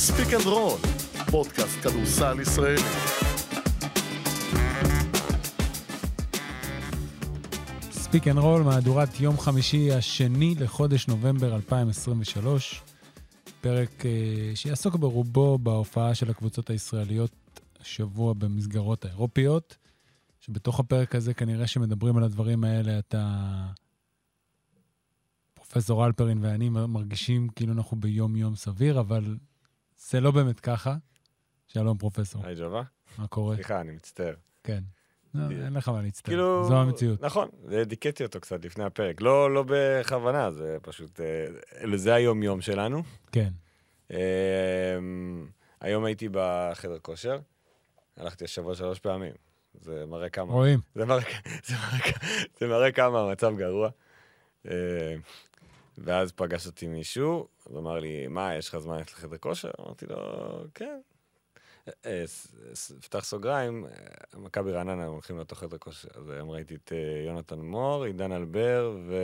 ספיק אנד רול, פודקאסט כדורסל ישראלי. ספיק אנד רול, מהדורת יום חמישי השני לחודש נובמבר 2023. פרק אה, שיעסוק ברובו בהופעה של הקבוצות הישראליות השבוע במסגרות האירופיות, שבתוך הפרק הזה כנראה שמדברים על הדברים האלה, אתה... פרופסור אלפרין ואני מרגישים כאילו אנחנו ביום-יום סביר, אבל זה לא באמת ככה. שלום, פרופסור. היי ג'ובה. מה קורה? סליחה, אני מצטער. כן. לא, אין לך מה להצטער, כאילו... זו המציאות. נכון, דיכאתי אותו קצת לפני הפרק. לא, לא בכוונה, זה פשוט... אה, זה היום-יום שלנו. כן. אה, היום הייתי בחדר כושר, הלכתי השבוע שלוש פעמים. זה מראה כמה... רואים. זה מראה, זה מראה, זה מראה כמה המצב גרוע. אה, ואז פגש אותי מישהו, הוא אמר לי, מה, יש לך זמן ללכת לחדר כושר? אמרתי לו, כן. אה, פתח סוגריים, אה, מכבי רעננה הולכים לאותו חדר כושר. אז היום ראיתי את יונתן מור, עידן אלבר, ו...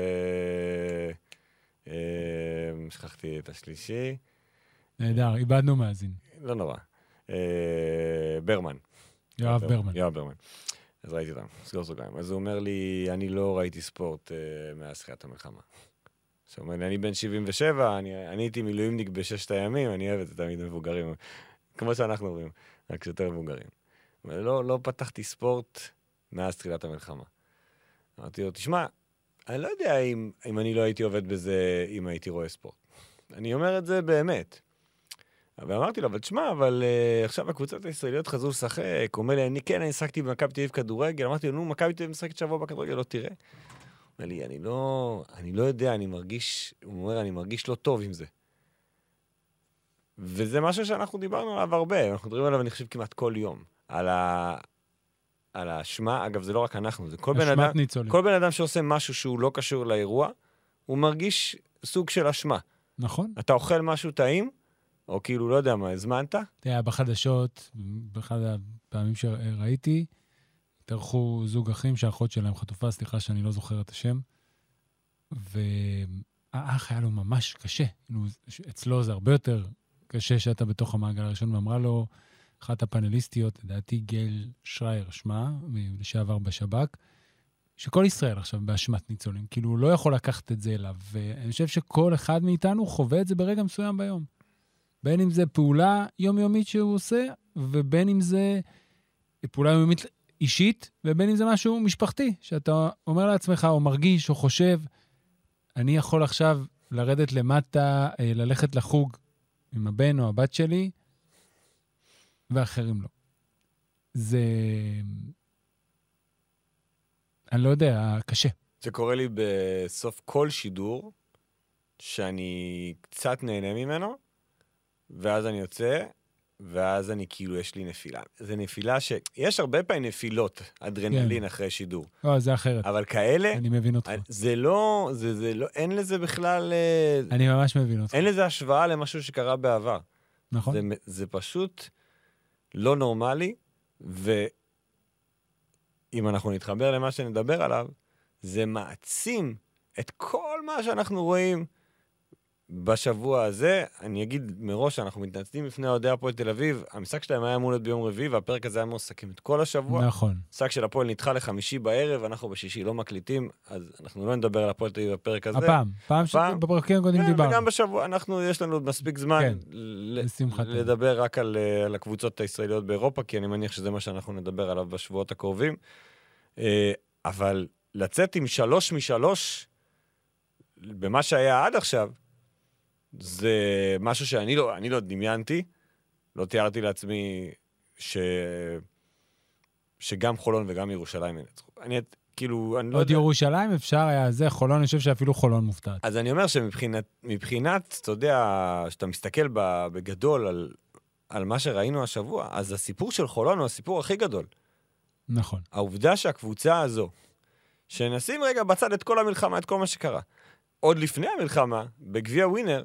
שכחתי את השלישי. נהדר, איבדנו מאזין. לא נורא. ברמן. יואב ברמן. יואב ברמן. אז ראיתי אותם, סגור סוגריים. אז הוא אומר לי, אני לא ראיתי ספורט מאז תחילת המלחמה. עכשיו, הוא אומר לי, אני בן 77, אני, אני הייתי מילואימניק בששת הימים, אני אוהב את זה תמיד מבוגרים. כמו שאנחנו אומרים, רק שיותר מבוגרים. אבל לא, לא פתחתי ספורט מאז תחילת המלחמה. אמרתי לו, תשמע, אני לא יודע אם, אם אני לא הייתי עובד בזה אם הייתי רואה ספורט. אני אומר את זה באמת. ואמרתי לו, אבל תשמע, אבל uh, עכשיו הקבוצות הישראליות חזרו לשחק, הוא אומר לי, אני כן, אני שחקתי במכבי תל אביב כדורגל, אמרתי לו, נו, מכבי תל אביב משחקת שבוע בכדורגל, לא תראה. אומר לי, אני לא, אני לא יודע, אני מרגיש, הוא אומר, אני מרגיש לא טוב עם זה. וזה משהו שאנחנו דיברנו עליו הרבה, אנחנו מדברים עליו, אני חושב, כמעט כל יום. על, ה... על האשמה, אגב, זה לא רק אנחנו, זה כל בן אדם, ניצולים. כל בן אדם שעושה משהו שהוא לא קשור לאירוע, הוא מרגיש סוג של אשמה. נכון. אתה אוכל משהו טעים, או כאילו, לא יודע מה, הזמנת? תראה, בחדשות, באחד הפעמים שראיתי, התארחו זוג אחים שהאחות שלהם חטופה, סליחה שאני לא זוכר את השם, והאח היה לו ממש קשה. אצלו זה הרבה יותר קשה שאתה בתוך המעגל הראשון, ואמרה לו, אחת הפאנליסטיות, לדעתי גייל שרייר שמה, לשעבר בשב"כ, שכל ישראל עכשיו באשמת ניצולים. כאילו, הוא לא יכול לקחת את זה אליו, ואני חושב שכל אחד מאיתנו חווה את זה ברגע מסוים ביום. בין אם זה פעולה יומיומית שהוא עושה, ובין אם זה פעולה יומיומית אישית, ובין אם זה משהו משפחתי, שאתה אומר לעצמך, או מרגיש, או חושב, אני יכול עכשיו לרדת למטה, אה, ללכת לחוג עם הבן או הבת שלי, ואחרים לא. זה... אני לא יודע, קשה. זה קורה לי בסוף כל שידור, שאני קצת נהנה ממנו, ואז אני יוצא, ואז אני כאילו, יש לי נפילה. זה נפילה ש... יש הרבה פעמים נפילות, אדרנלין כן. אחרי שידור. לא, זה אחרת. אבל כאלה... אני מבין אותך. זה לא, זה, זה לא, אין לזה בכלל... אה, אני ממש מבין אותך. אין לזה השוואה למשהו שקרה בעבר. נכון. זה, זה פשוט לא נורמלי, ואם אנחנו נתחבר למה שנדבר עליו, זה מעצים את כל מה שאנחנו רואים בשבוע הזה, אני אגיד מראש שאנחנו מתנצלים בפני אוהדי הפועל תל אביב, המשחק שלהם היה אמור להיות ביום רביעי, והפרק הזה היה אמור לסכם את כל השבוע. נכון. המשחק של הפועל נדחה לחמישי בערב, אנחנו בשישי לא מקליטים, אז אנחנו לא נדבר על הפועל תל אביב בפרק הזה. הפעם, פעם, שבפרקים הקודמים כן, דיברנו. וגם בשבוע, אנחנו, יש לנו מספיק זמן כן, ל- לדבר רק על, אה, על הקבוצות הישראליות באירופה, כי אני מניח שזה מה שאנחנו נדבר עליו בשבועות הקרובים. אה, אבל לצאת עם שלוש משלוש, במה שהיה עד עכשיו, זה משהו שאני לא, לא דמיינתי, לא תיארתי לעצמי ש... שגם חולון וגם ירושלים ינצחו. אני כאילו, אני לא יודע... עוד ירושלים אפשר היה זה, חולון, אני חושב שאפילו חולון מופתעת. אז אני אומר שמבחינת, מבחינת, אתה יודע, כשאתה מסתכל בגדול על, על מה שראינו השבוע, אז הסיפור של חולון הוא הסיפור הכי גדול. נכון. העובדה שהקבוצה הזו, שנשים רגע בצד את כל המלחמה, את כל מה שקרה, עוד לפני המלחמה, בגביע ווינר,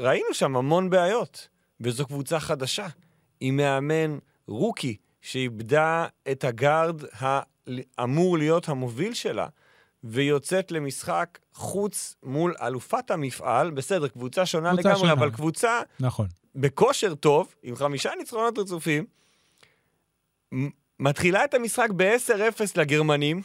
ראינו שם המון בעיות, וזו קבוצה חדשה, עם מאמן רוקי, שאיבדה את הגארד האמור להיות המוביל שלה, ויוצאת למשחק חוץ מול אלופת המפעל, בסדר, קבוצה שונה קבוצה לגמרי, שונה. אבל קבוצה נכון. בכושר טוב, עם חמישה ניצחונות רצופים, מתחילה את המשחק ב-10-0 לגרמנים,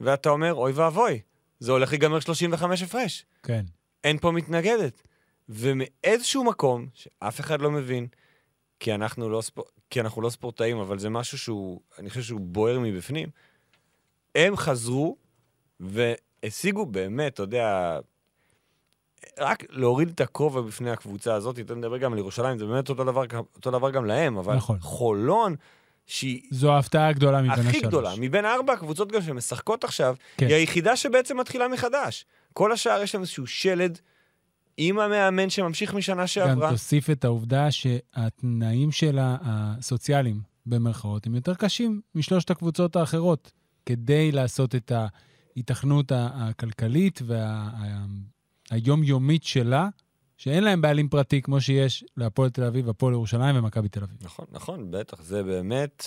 ואתה אומר, אוי ואבוי, זה הולך להיגמר 35 הפרש. כן. אין פה מתנגדת. ומאיזשהו מקום, שאף אחד לא מבין, כי אנחנו לא, ספור... כי אנחנו לא ספורטאים, אבל זה משהו שהוא, אני חושב שהוא בוער מבפנים, הם חזרו והשיגו באמת, אתה יודע, רק להוריד את הכובע בפני הקבוצה הזאת, אתה מדבר גם על ירושלים, זה באמת אותו דבר, אותו דבר גם להם, אבל נכון. חולון, שהיא זו ההפתעה הגדולה מבין השלוש. הכי גדולה, מבין ארבע הקבוצות גם שמשחקות עכשיו, כן. היא היחידה שבעצם מתחילה מחדש. כל השאר יש להם איזשהו שלד עם המאמן שממשיך משנה גם שעברה. תוסיף את העובדה שהתנאים שלה, הסוציאליים, במרכאות, הם יותר קשים משלושת הקבוצות האחרות, כדי לעשות את ההיתכנות הכלכלית והיומיומית שלה, שאין להם בעלים פרטי כמו שיש להפועל תל אביב, הפועל ירושלים ומכבי תל אביב. נכון, נכון, בטח, זה באמת...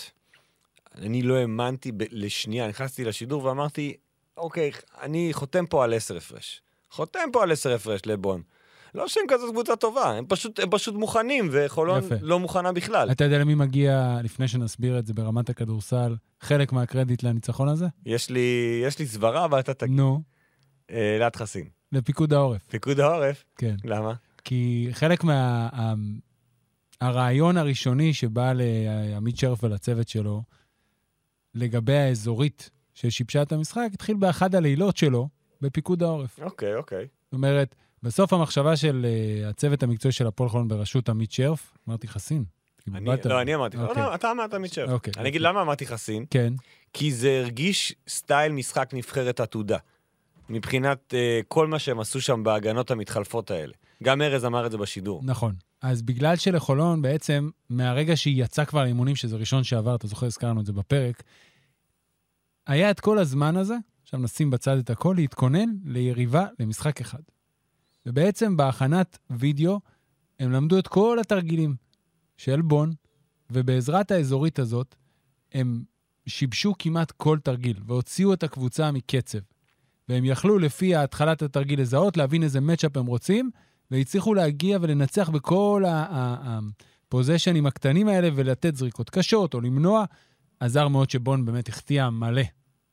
אני לא האמנתי ב- לשנייה, נכנסתי לשידור ואמרתי, אוקיי, אני חותם פה על עשר הפרש. חותם פה על עשר הפרש לבון. לא שהם כזאת קבוצה טובה, הם פשוט, הם פשוט מוכנים, וחולון יפה. לא מוכנה בכלל. אתה יודע למי מגיע, לפני שנסביר את זה ברמת הכדורסל, חלק מהקרדיט לניצחון הזה? יש לי, יש לי סברה, אבל אתה תגיד. נו, אה, אלעד חסין. לפיקוד העורף, פיקוד העורף, כן. למה? כי חלק מה... ה- הרעיון הראשוני שבא לעמית שרף ולצוות שלו לגבי האזורית ששיבשה את המשחק, התחיל באחד הלילות שלו בפיקוד העורף. אוקיי, אוקיי. זאת אומרת, בסוף המחשבה של uh, הצוות המקצועי של הפועל חולון בראשות עמית שרף, אמרתי חסין. לא, אני אמרתי, אוקיי. לא, אתה אמרת מיטשל. אוקיי, אני אגיד אוקיי. למה אמרתי חסין, כן, כי זה הרגיש סטייל משחק נבחרת עתודה. מבחינת uh, כל מה שהם עשו שם בהגנות המתחלפות האלה. גם ארז אמר את זה בשידור. נכון. אז בגלל שלחולון בעצם, מהרגע שהיא יצאה כבר לאימונים, שזה ראשון שעבר, אתה זוכר, הזכרנו את זה בפרק, היה את כל הזמן הזה, עכשיו נשים בצד את הכל, להתכונן ליריבה למשחק אחד. ובעצם בהכנת וידאו, הם למדו את כל התרגילים של בון, ובעזרת האזורית הזאת, הם שיבשו כמעט כל תרגיל, והוציאו את הקבוצה מקצב. והם יכלו לפי התחלת התרגיל לזהות, להבין איזה מצ'אפ הם רוצים, והצליחו להגיע ולנצח בכל הפוזיישנים הקטנים האלה ולתת זריקות קשות או למנוע. עזר מאוד שבון באמת החטיאה מלא,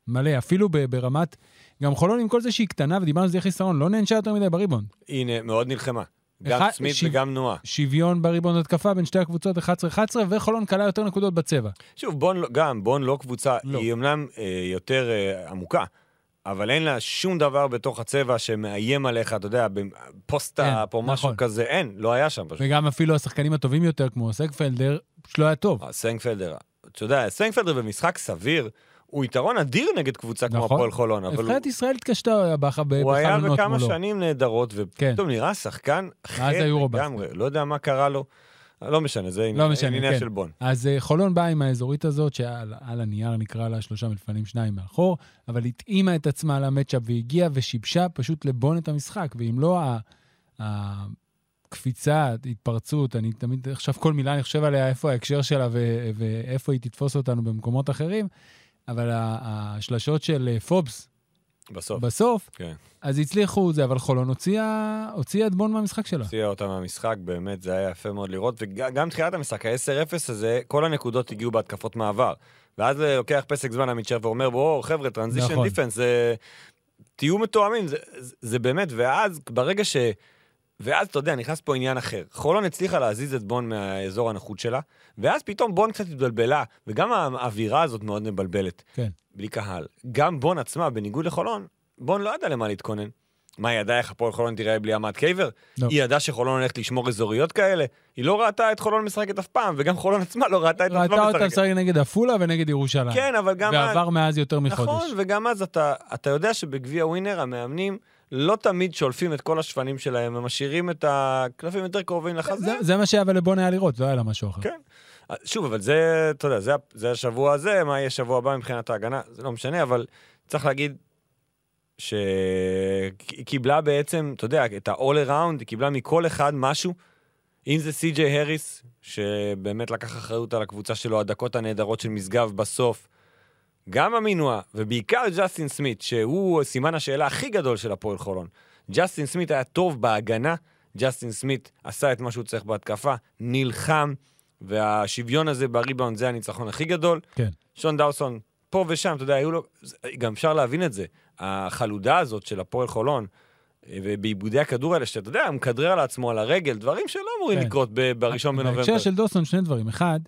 מלא, אפילו ברמת... גם חולון עם כל זה שהיא קטנה, ודיברנו על זה חיסרון, לא נענשה יותר מדי בריבונד. הנה, מאוד נלחמה. גם אחד- סמית שיב- וגם נועה. שוויון בריבונד התקפה בין שתי הקבוצות 11-11, וחולון קלה יותר נקודות בצבע. שוב, בון, לא- גם, בון לא קבוצה, לא. היא אמנם אה, יותר אה, עמוקה, אבל אין לה שום דבר בתוך הצבע שמאיים עליך, אתה יודע, פוסטה אין, פה משהו נכון. כזה, אין, לא היה שם פשוט. וגם אפילו השחקנים הטובים יותר, כמו סגפלדר, פשוט לא היה טוב. אה, סנקפלדר, אתה יודע, סנקפלדר במשחק סביר, הוא יתרון אדיר נגד קבוצה כמו נכון. הפועל חולון, אבל הוא, נבחרת ישראל התקשתה בח- ב- הוא היה בחלונות בכמה מולו. שנים נהדרות, כן. ופתאום נראה שחקן אחר. לגמרי, לא יודע מה קרה לו. לא משנה, זה לא עניין כן. של בון. אז אה, חולון באה עם האזורית הזאת, שעל על הנייר נקרא לה שלושה מלפנים, שניים מאחור, אבל התאימה את עצמה ל matchup והגיעה ושיבשה פשוט לבון את המשחק. ואם לא ה- הקפיצה, התפרצות, אני תמיד, עכשיו כל מילה אני חושב עליה, איפה ההקשר שלה ואיפה היא תתפוס אותנו במקומות אחרים, אבל השלשות של אה, פובס בסוף. בסוף, כן. אז הצליחו זה, אבל חולון הוציאה הוציאה את בון מהמשחק שלה. הוציאה אותה מהמשחק, באמת, זה היה יפה מאוד לראות, וגם תחילת המשחק, ה-10-0 הזה, כל הנקודות הגיעו בהתקפות מעבר. ואז אה, לוקח פסק זמן שרף ואומר, בואו, חבר'ה, transition נכון. defense, זה... תהיו מתואמים, זה, זה, זה באמת, ואז, ברגע ש... ואז, אתה יודע, נכנס פה עניין אחר. חולון הצליחה להזיז את בון מהאזור הנוחות שלה, ואז פתאום בון קצת התבלבלה, וגם האווירה הזאת מאוד מבלבלת. כן. בלי קהל. גם בון עצמה, בניגוד לחולון, בון לא ידע למה להתכונן. מה, היא ידעה איך הפועל חולון תיראה בלי עמד קייבר? לא. היא ידעה שחולון הולכת לשמור אזוריות כאלה? היא לא ראתה את חולון משחקת אף פעם, וגם חולון עצמה לא ראתה את עצמה ראתה אותה משחקת. משחק נגד עפולה ונגד ירושלים. כן, אבל גם אז... ועבר מאז יותר מחודש. נכון, וגם אז אתה, אתה יודע שבגביע ווינר המאמנים לא תמיד שולפים את כל השפנים שלהם, הם משאירים את הקלפים יותר קרובים לחזה. זה, זה מה שהיה אבל לבון היה לראות, לא היה לה משהו אחר. כן. שוב, אבל זה, אתה יודע, זה, זה השבוע הזה, מה יהיה שבוע הבא מבחינת ההגנה, זה לא משנה, אבל צריך להגיד שהיא קיבלה בעצם, אתה יודע, את ה-all around, היא קיבלה מכל אחד משהו. אם זה סי.ג'יי הריס, שבאמת לקח אחריות על הקבוצה שלו, הדקות הנהדרות של משגב בסוף, גם המינוע, ובעיקר ג'סטין סמית, שהוא סימן השאלה הכי גדול של הפועל חולון. ג'סטין סמית היה טוב בהגנה, ג'סטין סמית עשה את מה שהוא צריך בהתקפה, נלחם, והשוויון הזה בריבאונד זה הניצחון הכי גדול. כן. שון דאוסון, פה ושם, אתה יודע, היו לו... גם אפשר להבין את זה. החלודה הזאת של הפועל חולון, אה, ובאיבודי הכדור האלה, שאתה יודע, הוא מכדרר על עצמו על הרגל, דברים שלא אמורים כן. לקרות ב- בראשון בנובמבר. בהקשר של דוסון, שני דברים. אחד,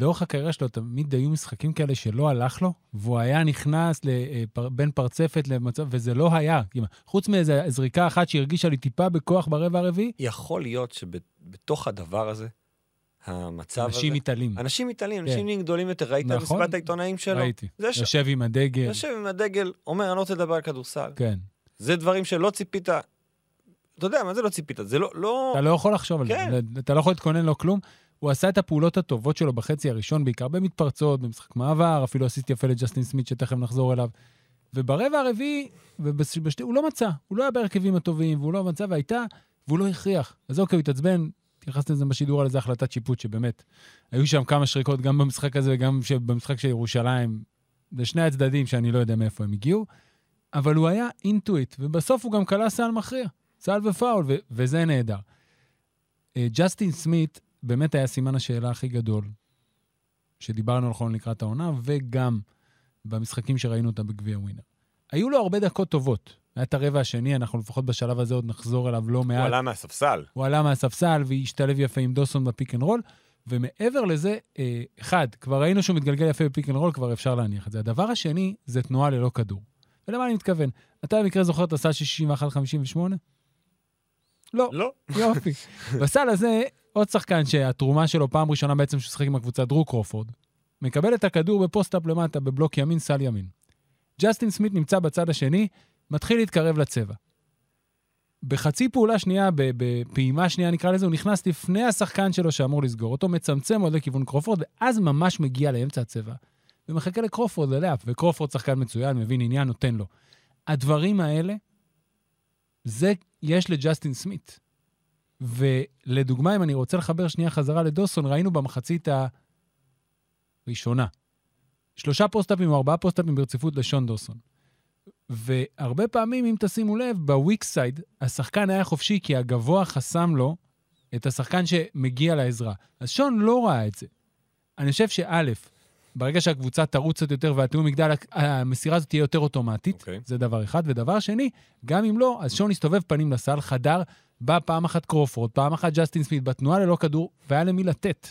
לאורך הקריירה שלו תמיד היו משחקים כאלה שלא הלך לו, והוא היה נכנס לפר, בין פרצפת למצב, וזה לא היה. חוץ מאיזו זריקה אחת שהרגישה לי טיפה בכוח ברבע הרביעי, יכול להיות שבתוך הדבר הזה, המצב הזה... אנשים מתעלים. אנשים מתעלים, כן. אנשים נהיים גדולים יותר. ראית את נכון. מסיבת העיתונאים שלו? ראיתי. זה ש- יושב עם הדגל. יושב עם הדגל, אומר, אני לא רוצה לדבר על כדורסל. כן. זה דברים שלא ציפית... אתה יודע, מה זה לא ציפית? זה לא... לא... אתה לא יכול לחשוב על כן. זה, אתה לא יכול להתכונן לו כלום. הוא עשה את הפעולות הטובות שלו בחצי הראשון, בעיקר במתפרצות, במשחק מעבר, אפילו עשיתי יפה לג'סטין סמית, שתכף נחזור אליו. וברבע הרביעי, ובשתי, הוא לא מצא, הוא לא היה בהרכבים הטובים, והוא לא מצא, והייתה, והוא לא הכריח. אז אוקיי, הוא התעצבן, התייחסתי לזה בשידור על איזה החלטת שיפוט, שבאמת, היו שם כמה שריקות, גם במשחק הזה וגם במשחק של ירושלים, לשני הצדדים, שאני לא יודע מאיפה הם הגיעו, אבל הוא היה אינטואיט, ובסוף הוא גם כלה סל מכריע, סל ופאול, ו- וזה נהדר. אה, ג'סטין סמית באמת היה סימן השאלה הכי גדול שדיברנו על חולון לקראת העונה, וגם במשחקים שראינו אותה בגביע ווינר. היו לו הרבה דקות טובות. היה את הרבע השני, אנחנו לפחות בשלב הזה עוד נחזור אליו לא מעט. הוא עלה מהספסל. הוא עלה מהספסל והשתלב יפה עם דוסון ב pick and roll, ומעבר לזה, אה, אחד, כבר ראינו שהוא מתגלגל יפה ב pick and roll, כבר אפשר להניח את זה. הדבר השני זה תנועה ללא כדור. ולמה אני מתכוון? אתה במקרה זוכר את הסל של 61-58? לא. לא. יופי. בסל הזה, עוד שחקן שהתרומה שלו פעם ראשונה בעצם שהוא שיחק עם הקבוצה, דרו קרופורד, מקבל את הכדור ב post-up למטה, בבלוק ימין, סל ימין. ג'סטין סמית נמצא בצד השני, מתחיל להתקרב לצבע. בחצי פעולה שנייה, בפעימה שנייה נקרא לזה, הוא נכנס לפני השחקן שלו שאמור לסגור אותו, מצמצם עוד לכיוון קרופורד, ואז ממש מגיע לאמצע הצבע. ומחכה לקרופורד ל lob, וקרופורד שחקן מצוין, מבין עניין, נותן לו. הדברים האלה, זה יש לג'סטין סמית. ולדוגמה, אם אני רוצה לחבר שנייה חזרה לדוסון, ראינו במחצית הראשונה. שלושה post-up ים או ארבעה post-up ים ברציפות לשון דוסון. והרבה פעמים, אם תשימו לב, ב weak side, השחקן היה חופשי כי הגבוה חסם לו את השחקן שמגיע לעזרה. אז שון לא ראה את זה. אני חושב שא', ברגע שהקבוצה תרוץ קצת יותר והתיאום יגדל, המסירה הזאת תהיה יותר אוטומטית. אוקיי. זה דבר אחד. ודבר שני, גם אם לא, אז שון הסתובב פנים לסל, חדר, בא פעם אחת קרופורד, פעם אחת ג'סטין סמית, בתנועה ללא כדור, והיה למי לתת.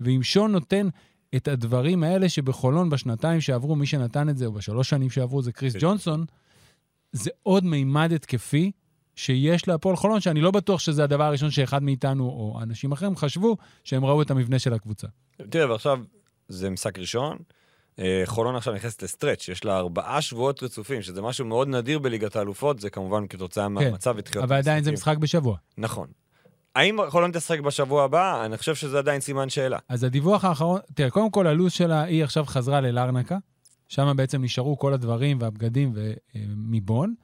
ואם שון נותן את הדברים האלה שבחולון בשנתיים שעברו, מי שנתן את זה, או בשלוש שנים שעברו, זה קריס כן. ג'ונסון, זה עוד מימד התקפי שיש להפועל חולון, שאני לא בטוח שזה הדבר הראשון שאחד מאיתנו, או אנשים אחרים, חשבו שהם ראו את המבנה של הקבוצה. תראה, ועכשיו זה משחק ראשון. אה, חולון עכשיו נכנסת לסטרץ', יש לה ארבעה שבועות רצופים, שזה משהו מאוד נדיר בליגת האלופות, זה כמובן כתוצאה מהמצב ותחילת אבל עדיין זה המשחקים. משחק בשבוע. נכון. האם חולון תשחק בשבוע הבא? אני חושב שזה עדיין סימן שאלה. אז הדיווח האחרון, תראה, קודם כל הלו"ז שלה, היא עכשיו חזרה ללרנקה, שם בעצם נשארו כל הדברים והבגדים ומיבון.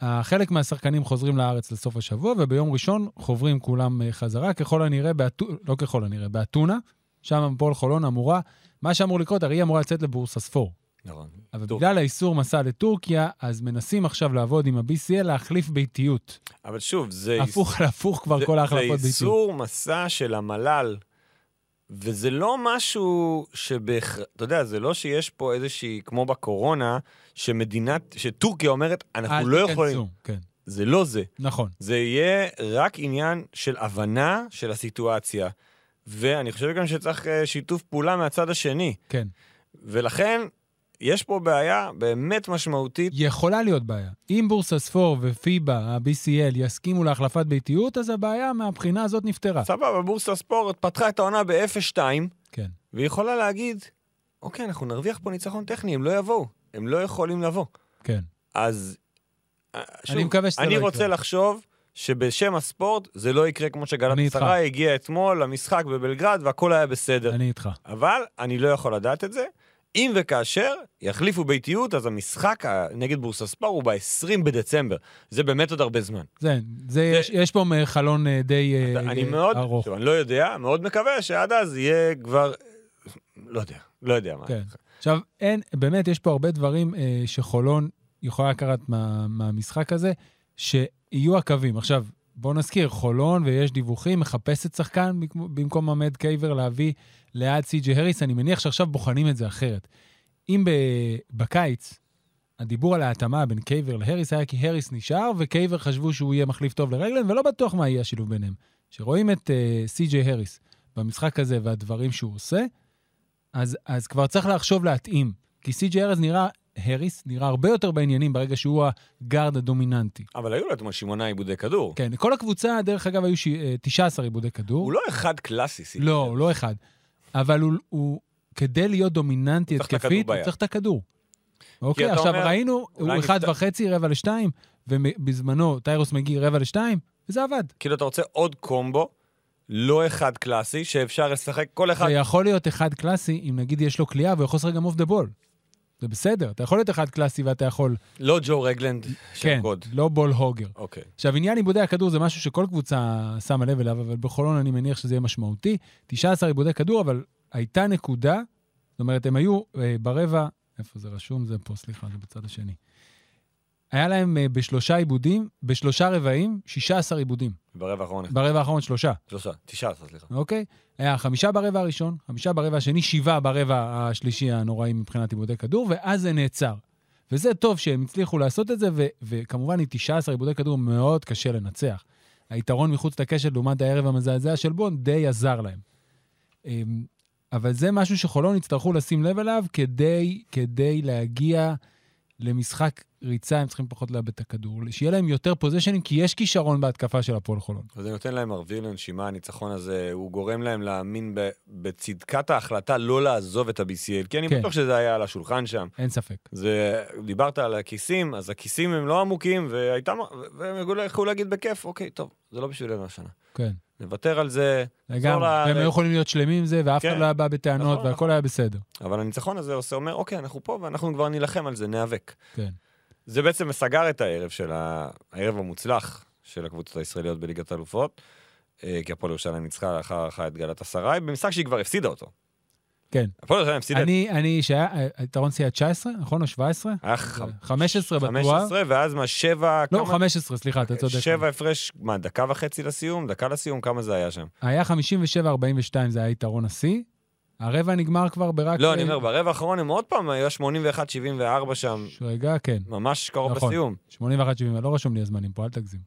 החלק מהשחקנים חוזרים לארץ לסוף השבוע, וביום ראשון חוברים כולם אה, חזרה, ככל הנראה, באתו... לא ככל הנראה, באתונה, שם הפועל חולון אמורה, מה שאמור לקרות, הרי היא אמורה לצאת לבורסספור. נכון. אבל טוב. בגלל האיסור מסע לטורקיה, אז מנסים עכשיו לעבוד עם ה-BCL להחליף ביתיות. אבל שוב, זה... הפוך על הפוך כבר זה- כל ההחלפות זה ביתיות. איסור מסע של המל"ל, וזה לא משהו שבהכרח... אתה יודע, זה לא שיש פה איזושהי, כמו בקורונה, שמדינת, שטורקיה אומרת, אנחנו אל לא תיכנסו. יכולים. כן, זה לא זה. נכון. זה יהיה רק עניין של הבנה של הסיטואציה. ואני חושב גם שצריך אה, שיתוף פעולה מהצד השני. כן. ולכן, יש פה בעיה באמת משמעותית. יכולה להיות בעיה. אם בורסספור ופיבה, ה-BCL, יסכימו להחלפת ביתיות, אז הבעיה מהבחינה הזאת נפתרה. סבבה, בורסה ספורט פתחה את העונה ב-0-2, כן. והיא יכולה להגיד, אוקיי, אנחנו נרוויח פה ניצחון טכני, הם לא יבואו. הם לא יכולים לבוא. כן. אז... אה, שוב, אני מקווה שזה אני לא רוצה יקרה. לחשוב שבשם הספורט זה לא יקרה כמו שגלת אני איתך. עשרה הגיע אתמול למשחק בבלגרד והכל היה בסדר. אני איתך. אבל אני לא יכול לדעת את זה. אם וכאשר יחליפו ביתיות, אז המשחק נגד בורסספור הוא ב-20 בדצמבר. זה באמת עוד הרבה זמן. זה, זה, יש, יש פה חלון אה, די אה, אני אה, מאוד, ארוך. שוב, אני לא יודע, מאוד מקווה שעד אז יהיה כבר, לא יודע, לא יודע מה. כן. עכשיו, אין, באמת, יש פה הרבה דברים אה, שחולון יכולה לקחת מה, מהמשחק הזה, שיהיו הקווים. עכשיו, בואו נזכיר, חולון, ויש דיווחים, מחפשת שחקן במקום- עמד קייבר להביא ליד סי.ג'י הריס. אני מניח שעכשיו בוחנים את זה אחרת. אם בקיץ הדיבור על ההתאמה בין קייבר להריס היה כי הריס נשאר, וקייבר חשבו שהוא יהיה מחליף טוב לרגלנד, ולא בטוח מה יהיה השילוב ביניהם. כשרואים את uh, סי.ג'יי הריס במשחק הזה והדברים שהוא עושה, אז, אז כבר צריך לחשוב להתאים. כי סי.ג'יי הריס נראה, הריס נראה הרבה יותר בעניינים ברגע שהוא הגארד הדומיננטי. אבל היו לו שמונה עיבודי כדור. כן, כל הקבוצה, דרך אגב, היו ש... אה, 19 עיבודי כדור. הוא לא אחד קלאסי, סי. לא, הוא לא אחד. אבל הוא, הוא כדי להיות דומיננטי התקפית, הוא. צריך את הכדור. אוקיי, עכשיו אומר, ראינו, הוא אחד וחצי, רבע לשתיים, ובזמנו טיירוס מגיע רבע לשתיים, וזה עבד. כאילו אתה רוצה עוד קומבו, לא אחד קלאסי, שאפשר לשחק כל אחד. זה יכול להיות אחד קלאסי, אם נגיד יש לו קליעה והוא יכול לשחק גם off the ball. זה בסדר, אתה יכול להיות אחד קלאסי ואתה יכול... לא ג'ו רגלנד כן, קוד. לא ball hogger. אוקיי. עכשיו, עניין איבודי הכדור זה משהו שכל קבוצה שמה לב אליו, אבל בחולון אני מניח שזה יהיה משמעותי. 19 איבודי כדור, אבל הייתה נקודה, זאת אומרת, הם היו אה, ברבע, איפה זה רשום? זה פה, סליחה, זה בצד השני. היה להם אה, בשלושה איבודים, בשלושה רבעים, 16 איבודים. ברבע האחרון, ברבע האחרון שלושה, שלושה, תשעה עשרה, סליחה. אוקיי? היה חמישה ברבע הראשון, חמישה ברבע השני, שבעה ברבע השלישי הנוראי מבחינת עיבודי כדור, ואז זה נעצר. וזה טוב שהם הצליחו לעשות את זה, ו- וכמובן עם 19 עיבודי כדור מאוד קשה לנצח. היתרון מחוץ לקשת לעומת הערב המזעזע של בון די עזר להם. אמ, אבל זה משהו שחולון יצטרכו לשים לב אליו כדי, כדי להגיע למשחק ריצה, הם צריכים פחות לאבד את הכדור. שיהיה להם יותר פוזיישנים, כי יש כישרון בהתקפה של הפועל חולון. וזה נותן להם אוויר לנשימה, הניצחון הזה, הוא גורם להם להאמין ב- בצדקת ההחלטה לא לעזוב את ה-BCL, כי אני כן. בטוח שזה היה על השולחן שם. אין ספק. זה, דיברת על הכיסים, אז הכיסים הם לא עמוקים, והייתה, והם יכלו להגיד בכיף, אוקיי, טוב, זה לא בשבילנו השנה. כן. נוותר על זה, לגמרי. והם היו יכולים להיות שלמים עם זה, ואף אחד כן. לא היה בא בטענות, נכון, והכל היה בסדר. אבל הניצחון הזה עושה, אומר, אוקיי, אנחנו פה ואנחנו כבר נילחם על זה, ניאבק. כן. זה בעצם סגר את הערב של. הערב המוצלח של הקבוצות הישראליות בליגת האלופות, אה, כי הפועל ירושלים ניצחה לאחר הארכה את גלת אסריי, במשחק שהיא כבר הפסידה אותו. כן. הפועל ירושלים הפסידה, אני, אני, שהיה, היתרון שיא היה 19, נכון? או 17? היה ח- 15 בטוח. 15, ואז מה, שבע... לא, כמה- 15, סליחה, אתה צודק. שבע הפרש, מה, דקה וחצי לסיום? דקה לסיום? כמה זה היה שם? היה 57-42, זה היה יתרון השיא. הרבע נגמר כבר ברק... לא, אני אומר, ברבע האחרון הם עוד פעם, היה 81-74 שם, רגע, כן. ממש קרוב נכון. לסיום. 81-70, לא רשום לי הזמנים פה, אל תגזים.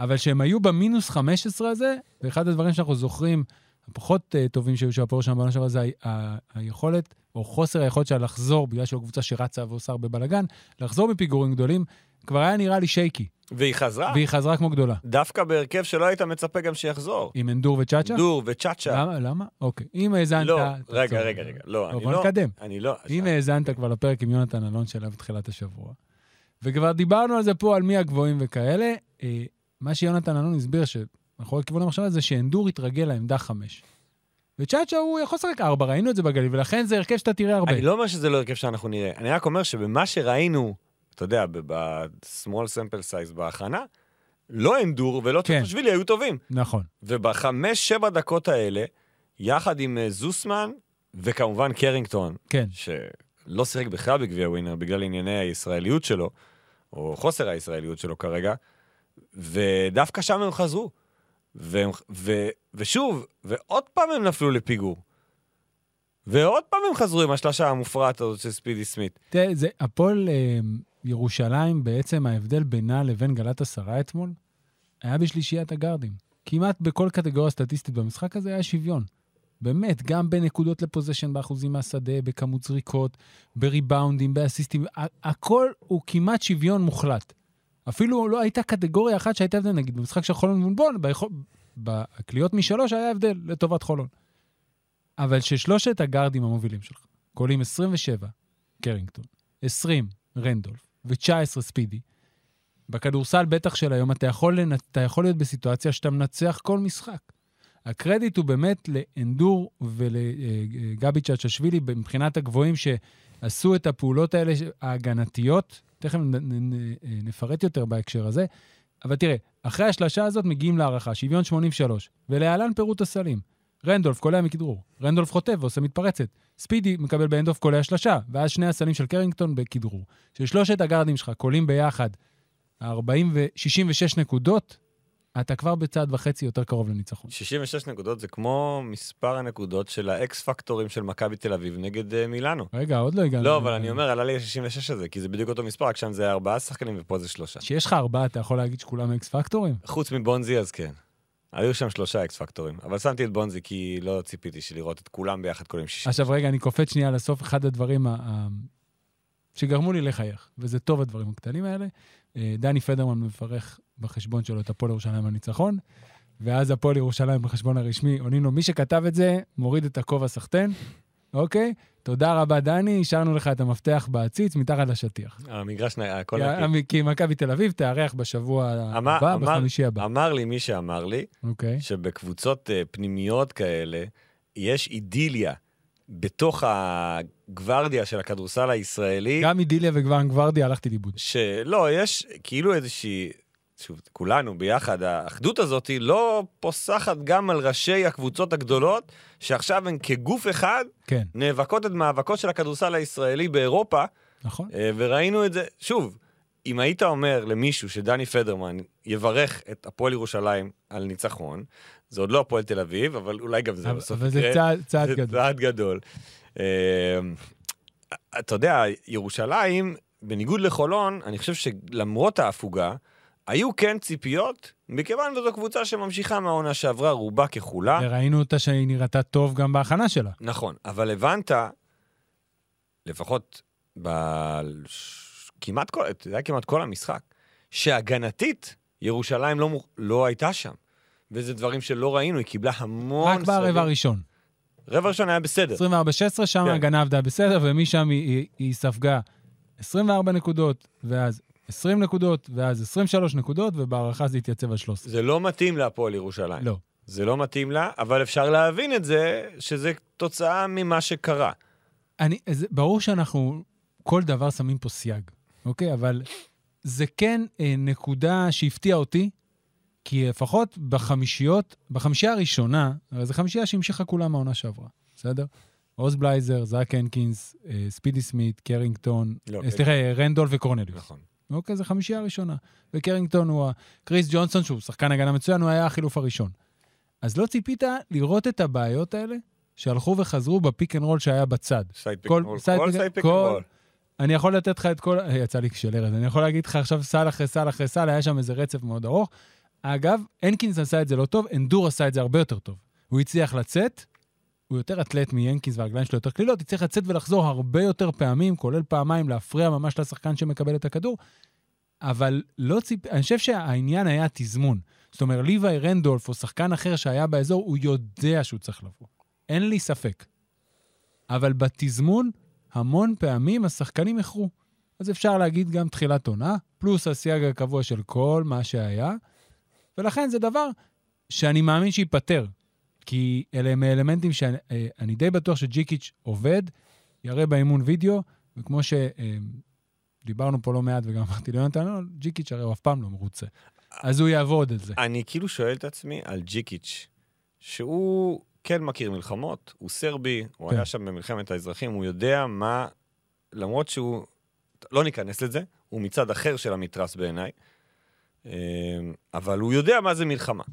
אבל שהם היו במינוס 15 הזה, ואחד הדברים שאנחנו זוכרים, הפחות uh, טובים שהיו של הפועל שם בעונה שעברה, זה ה- היכולת, או חוסר היכולת שלה לחזור, בגלל שהיא קבוצה שרצה ועושה הרבה בלאגן, לחזור מפיגורים גדולים, כבר היה נראה לי שייקי, והיא חזרה, והיא חזרה כמו גדולה. דווקא בהרכב שלא היית מצפה גם שיחזור. עם אנדור וצ'אצ'ה? דור וצ'אצ'ה. למה? למה? אוקיי. אם האזנת... לא. רגע, רגע, רגע. לא, אני בוא לא... נקדם. אני לא... אם האזנת כבר לפרק עם יונתן אלון שלה בתחילת השבוע, וכבר דיברנו על זה פה, על מי הגבוהים וכאלה, אה, מה שיונתן אלון הסביר, שמאחורי כיוון המחשבה זה שאנדור התרגל לעמדה חמש. וצ'אצ'ה הוא יכול לשחק ארבע, ראינו את זה בגליל, ולכן זה הרכב שאתה תראה הרבה. אני לא אומר שזה לא הרכב שאנחנו נראה, אני רק אומר שבמה שראינו, אתה יודע, ב-small sample size בהכנה, לא אנדור ולא כן. צ'פשווילי היו טובים. נכון. ובחמש, שבע דקות האלה, יחד עם אה, זוסמן, וכמובן קרינגטון, כן. שלא שיחק בכלל בגביע ווינר בגלל ענייני הישראליות שלו, או חוסר הישראליות שלו כרגע, ודווקא שם הם חזרו. והם, ו, ושוב, ועוד פעם הם נפלו לפיגור. ועוד פעם הם חזרו עם השלושה המופרעת הזאת של ספידי סמית. תראה, זה, הפועל אה, ירושלים, בעצם ההבדל בינה לבין גלת עשרה אתמול, היה בשלישיית הגארדים. כמעט בכל קטגוריה סטטיסטית במשחק הזה היה שוויון. באמת, גם בנקודות לפוזיישן באחוזים מהשדה, בכמות זריקות, בריבאונדים, באסיסטים, הכל הוא כמעט שוויון מוחלט. אפילו לא הייתה קטגוריה אחת שהייתה הבדל, נגיד, במשחק של חולון מול בון, ביכול... בקליעות משלוש היה הבדל לטובת חולון. אבל ששלושת הגארדים המובילים שלך, קולים 27, קרינגטון, 20, רנדולף ו-19 ספידי, בכדורסל בטח של היום אתה יכול, לנ... אתה יכול להיות בסיטואציה שאתה מנצח כל משחק. הקרדיט הוא באמת לאנדור ולגבי צ'צ'שווילי מבחינת הגבוהים שעשו את הפעולות האלה ההגנתיות, תכף נפרט יותר בהקשר הזה, אבל תראה, אחרי השלשה הזאת מגיעים להערכה, שוויון 83, ולהלן פירוט הסלים. רנדולף קולע מכדרור, רנדולף חוטף ועושה מתפרצת. ספידי מקבל ב hand-off קולע שלשה, ואז שני הסלים של קרינגטון בכדרור. ששלושת הגארדים שלך קולים ביחד 40 ו-66 נקודות, אתה כבר בצעד וחצי יותר קרוב לניצחון. 66 נקודות זה כמו מספר הנקודות של ה X factor ים של מכבי תל אביב נגד אה, מילאנו. רגע, עוד לא הגענו. לא, אבל אני אומר, עלה לי ה-66 הזה, כי זה בדיוק אותו מספר, רק שם זה ארבעה שחקנים ופה זה שלושה. כשיש לך ארבעה, אתה יכול להגיד שכולם X factor ים? חוץ מבונזי אז כן. היו שם שלושה X factor ים, אבל שמתי את בונזי כי לא ציפיתי לראות את כולם ביחד קולים 60. עכשיו רגע, אני קופץ שנייה לסוף, אחד הדברים ה- שגרמו לי לחייך, וזה טוב הדברים הקטנים האלה. אה, דני פדרמן מברך בחשבון שלו את הפועל ירושלים על ניצחון, ואז הפועל ירושלים בחשבון הרשמי עונים לו, מי שכתב את זה, מוריד את הכובע סחטיין, אוקיי? תודה רבה, דני, השארנו לך את המפתח בעציץ מתחת לשטיח. המגרש, הכל כי- נקי. כי מכבי תל אביב תארח בשבוע הבא, בחמישי הבא. אמר לי מי שאמר לי, אוקיי. שבקבוצות אה, פנימיות כאלה, יש אידיליה בתוך הגוורדיה של הכדורסל הישראלי, גם מדיליה וגוון גוורדיה הלכתי לאיבוד. שלא, יש כאילו איזושהי, שוב, כולנו ביחד, האחדות הזאת היא לא פוסחת גם על ראשי הקבוצות הגדולות, שעכשיו הן כגוף אחד כן, נאבקות את מאבקו של הכדורסל הישראלי באירופה, נכון. אה, וראינו את זה, שוב, אם היית אומר למישהו שדני פדרמן יברך את הפועל ירושלים על ניצחון, זה עוד לא הפועל תל אביב, אבל אולי גם זה אבל בסוף אבל זה יקרה. צעד- צעד זה גדול. צעד גדול. אה, אתה יודע, ירושלים, בניגוד לחולון, אני חושב שלמרות ההפוגה, היו כן ציפיות, מכיוון שזו קבוצה שממשיכה מהעונה שעברה, רובה ככולה. וראינו אותה שהיא נראתה טוב גם בהכנה שלה. נכון, אבל הבנת, לפחות בכמעט כל, אתה יודע, כמעט כל המשחק, שהגנתית, ירושלים לא, לא הייתה שם. וזה דברים שלא ראינו, היא קיבלה המון... רק ברבע. הראשון. רבע ראשון היה בסדר. 24-16, שם כן. ההגנה עבדה בסדר, ומשם היא, היא, היא ספגה 24 נקודות, ואז 20 נקודות, ואז 23 נקודות, ובהערכה זה התייצב על 13. זה לא מתאים להפועל ירושלים. לא. זה לא מתאים לה, אבל אפשר להבין את זה, שזה תוצאה ממה שקרה. אני, זה, ברור שאנחנו כל דבר שמים פה סייג, אוקיי? אבל זה כן אה, נקודה שהפתיעה אותי, כי לפחות בחמישיות, בחמישייה הראשונה, הרי זו חמישייה שהמשיכה כולה מהעונה שעברה, בסדר? עוז בלייזר, זאק הנקינס, אה, ספידי סמית, קרינגטון, לא, אה, סליחה, אה, רנדולף וקורנליוס. נכון. אוקיי, זו חמישייה הראשונה. וקרינגטון הוא ה... קריס ג'ונסון, שהוא שחקן הגנה מצוין, הוא היה החילוף הראשון. אז לא ציפית לראות את הבעיות האלה שהלכו וחזרו ב pick and roll שהיה בצד. side pick and roll. כל side pick and roll. אני יכול לתת לך את כל... אה, יצא לי של ארז, אני יכול להגיד לך עכשיו סל אחרי סל אחרי סל, היה שם איזה רצף מאוד ארוך. אגב, הנקינס עשה את זה לא טוב, אנדור עשה את זה הרבה יותר טוב. הוא הצליח לצאת, הוא יותר אתלט מהנקינס והרגליים שלו יותר קלילות, הצליח לצאת ולחזור הרבה יותר פעמים, כולל פעמיים, להפריע ממש לשחקן שמקבל את הכדור. אבל לא ציפ... אני חושב שהעניין היה תזמון. זאת אומרת, ליוואי רנדולף או שחקן אחר שהיה באזור, הוא יודע שהוא צריך לבוא. אין לי ספק. אבל בתזמון, המון פעמים השחקנים איחרו. אז אפשר להגיד גם תחילת עונה, פלוס הסייג הקבוע של כל מה שהיה, ולכן זה דבר שאני מאמין שייפתר. כי אלה הם האלמנטים שאני אה, די בטוח שג'יקיץ' עובד, יראה באימון וידאו, וכמו שדיברנו פה לא מעט וגם אמרתי ליונתן, לא, ג'יקיץ' הרי הוא אף פעם לא מרוצה. אז הוא יעבוד על זה. אני כאילו שואל את עצמי על ג'יקיץ', שהוא כן מכיר מלחמות, הוא סרבי, הוא כן. היה שם במלחמת האזרחים, הוא יודע מה, למרות שהוא, לא ניכנס לזה, הוא מצד אחר של המתרס בעיניי, אמ, אבל הוא יודע מה זה מלחמה.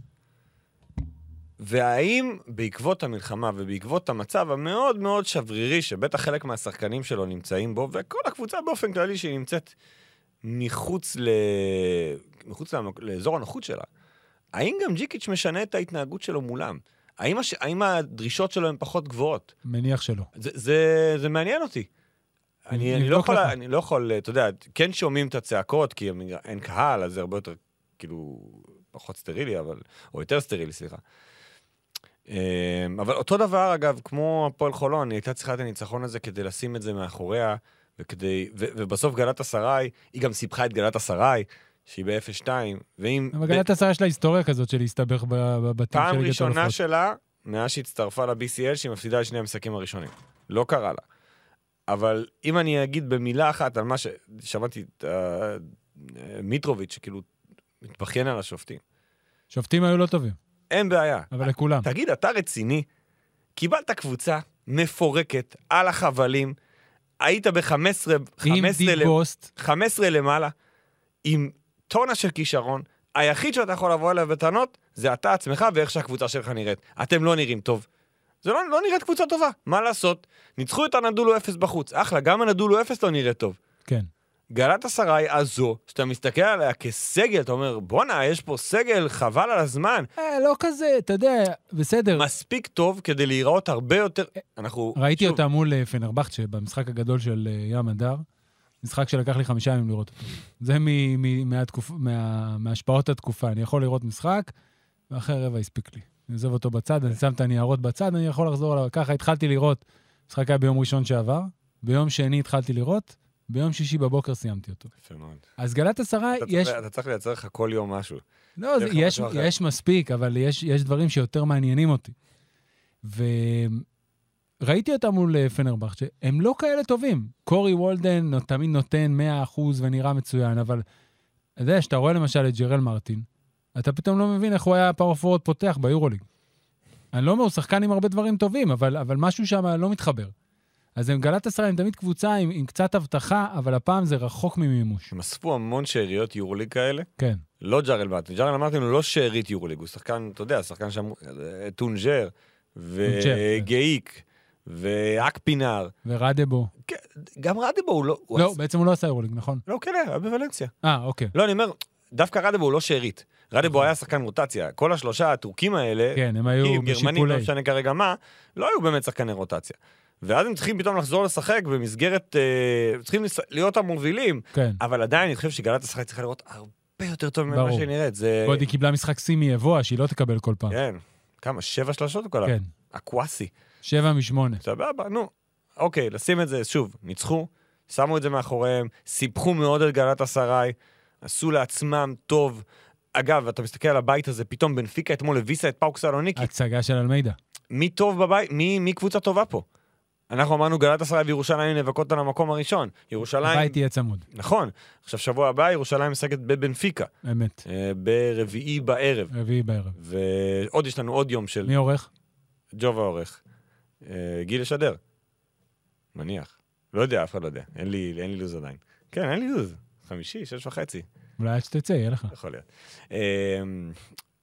והאם בעקבות המלחמה ובעקבות המצב המאוד מאוד שברירי, שבטח חלק מהשחקנים שלו נמצאים בו, וכל הקבוצה באופן כללי שהיא נמצאת מחוץ, ל... מחוץ למק... לאזור הנוחות שלה, האם גם ג'יקיץ' משנה את ההתנהגות שלו מולם? האם, הש... האם הדרישות שלו הן פחות גבוהות? מניח שלא. זה, זה, זה מעניין אותי. אני, אני, לא יכול, לך. אני לא יכול, אתה יודע, כן שומעים את הצעקות, כי אין קהל, אז זה הרבה יותר, כאילו, פחות סטרילי, אבל, או יותר סטרילי, סליחה. אמ, אבל אותו דבר, אגב, כמו הפועל חולון, היא הייתה צריכה את הניצחון הזה כדי לשים את זה מאחוריה, וכדי, ו, ובסוף גלת אסריי, היא גם סיפחה את גלת אסריי, שהיא ב-0-2, ואם... אבל גלת עשרה יש לה היסטוריה כזאת של להסתבך בבתים של פעם ליגת ראשונה האלופות. שלה, מאז שהצטרפה ל-BCL, שהיא מפסידה את שני המשחקים הראשונים. לא קרה לה. אבל אם אני אגיד במילה אחת על מה ש... שמעתי את אה, מיטרוביץ', שכאילו מתבכיין על השופטים. שופטים היו לא טובים, אין בעיה. אבל לכולם. תגיד, אתה רציני? קיבלת קבוצה מפורקת על החבלים, היית ב-15 עם דיפ בוסט, 15 למעלה, עם טונה של כישרון, היחיד שאתה יכול לבוא אליו בטענות זה אתה עצמך ואיך שהקבוצה שלך נראית. אתם לא נראים טוב. זה לא, לא נראית קבוצה טובה, מה לעשות? ניצחו את הנדולו אפס בחוץ. אחלה, גם הנדולו אפס לא נראית טוב. כן. גלת אסריי הזו, שאתה מסתכל עליה כסגל, אתה אומר, בואנה, יש פה סגל, חבל על הזמן. אה, לא כזה, אתה יודע, בסדר. מספיק טוב כדי להיראות הרבה יותר... אנחנו... ראיתי שוב, אותה מול אה, פנרבכצ'ה במשחק הגדול של אה, ים הדר. משחק שלקח לי חמישה ימים לראות אותו. זה מ- מ- מהתקופ... מה... מהשפעות התקופה. אני יכול לראות משחק, ואחרי רבע הספיק לי. אני עוזב אותו בצד, אני שם את הניירות בצד, אני יכול לחזור עליו. ככה התחלתי לראות. המשחק היה ביום ראשון שעבר, ביום שני התחלתי לראות, ביום שישי בבוקר סיימתי אותו. יפה מאוד. אז גלת אסריי, אתה יש... צריך- אתה צריך לייצר לך כל יום משהו. לא, זה, יש, משהו אחר. יש מספיק, אבל יש, יש דברים שיותר מעניינים אותי. וראיתי אותם מול אה, פנרבכט, שהם לא כאלה טובים. קורי וולדן תמיד נותן 100% ונראה מצוין, אבל אתה יודע, כשאתה רואה למשל את ג'רל מרטין, אתה פתאום לא מבין איך הוא היה פאור פורוד פותח ביורוליג. אני לא אומר, הוא שחקן עם הרבה דברים טובים, אבל, אבל משהו שם לא מתחבר. אז הם גלת עשרה הם תמיד קבוצה עם, עם קצת הבטחה, אבל הפעם זה רחוק ממימוש. הם אספו המון שאריות יורוליג כאלה. כן. לא ג'ארל מרטין. ג'ארל מרטין הוא לא שארית יורוליג, הוא שחקן, אתה יודע, שחקן שם, אה, טונג'ר, כן. וגאיק, ואקפינר. ורדבו. כן, גם רדבו הוא לא... הוא לא, עש- בעצם הוא לא עשה יורוליג, נכון? לא, כן, היה בוולנסיה. אה, אוקיי. לא, אני אומר, דווקא רדבו הוא לא שארית. רדבו היה שחקן רוטציה. כל השלושה הטורקים האלה, כן, הם היו טורקים, גרמנים, לא בשיפולי. משנה כרגע מה, לא היו באמת שחקני רוטציה. ואז הם צריכים פתאום לחזור לשחק במסגרת, אה, צריכים להיות המובילים, כן. אבל עדיין אני חושב שגלת השחק צריכה לראות הרבה יותר טוב ממה. שהיא נראית. זה... ועוד היא קיבלה משחק שיא מיבוא, שהיא לא תקבל כל פעם. כן. כמה? שבע שלשות הוא כלל? כן. אקוואסי. שבע משמונה. סבבה, נו. אוקיי, לשים את זה, שוב, ניצחו, שמו את זה מאחוריהם, סיפחו מאוד את גלת אסריי, עשו לעצמם טוב. אגב, אתה מסתכל על הבית הזה, פתאום בנפיקה אתמול הביסה את פאוק סלוניקי. הצגה של אלמידה. מי טוב בבית? מי, מי קבוצה טובה פה? אנחנו אמרנו גלת אסריי וירושלים נאבקות על המקום הראשון. ירושלים... הבית יהיה צמוד, נכון. עכשיו, שבוע הבא ירושלים משחקת בבנפיקה, אמת. אה, ברביעי בערב. רביעי בערב. ועוד יש לנו עוד יום של מי עורך? ג'ובה עורך. אה, גיל לשדר. מניח. לא יודע, אף אחד לא יודע. אין לי, אין לי לו"ז עדיין. כן, אין לי לו"ז. חמישי, שש וחצי. אולי עד שתצא, יהיה לך. יכול להיות.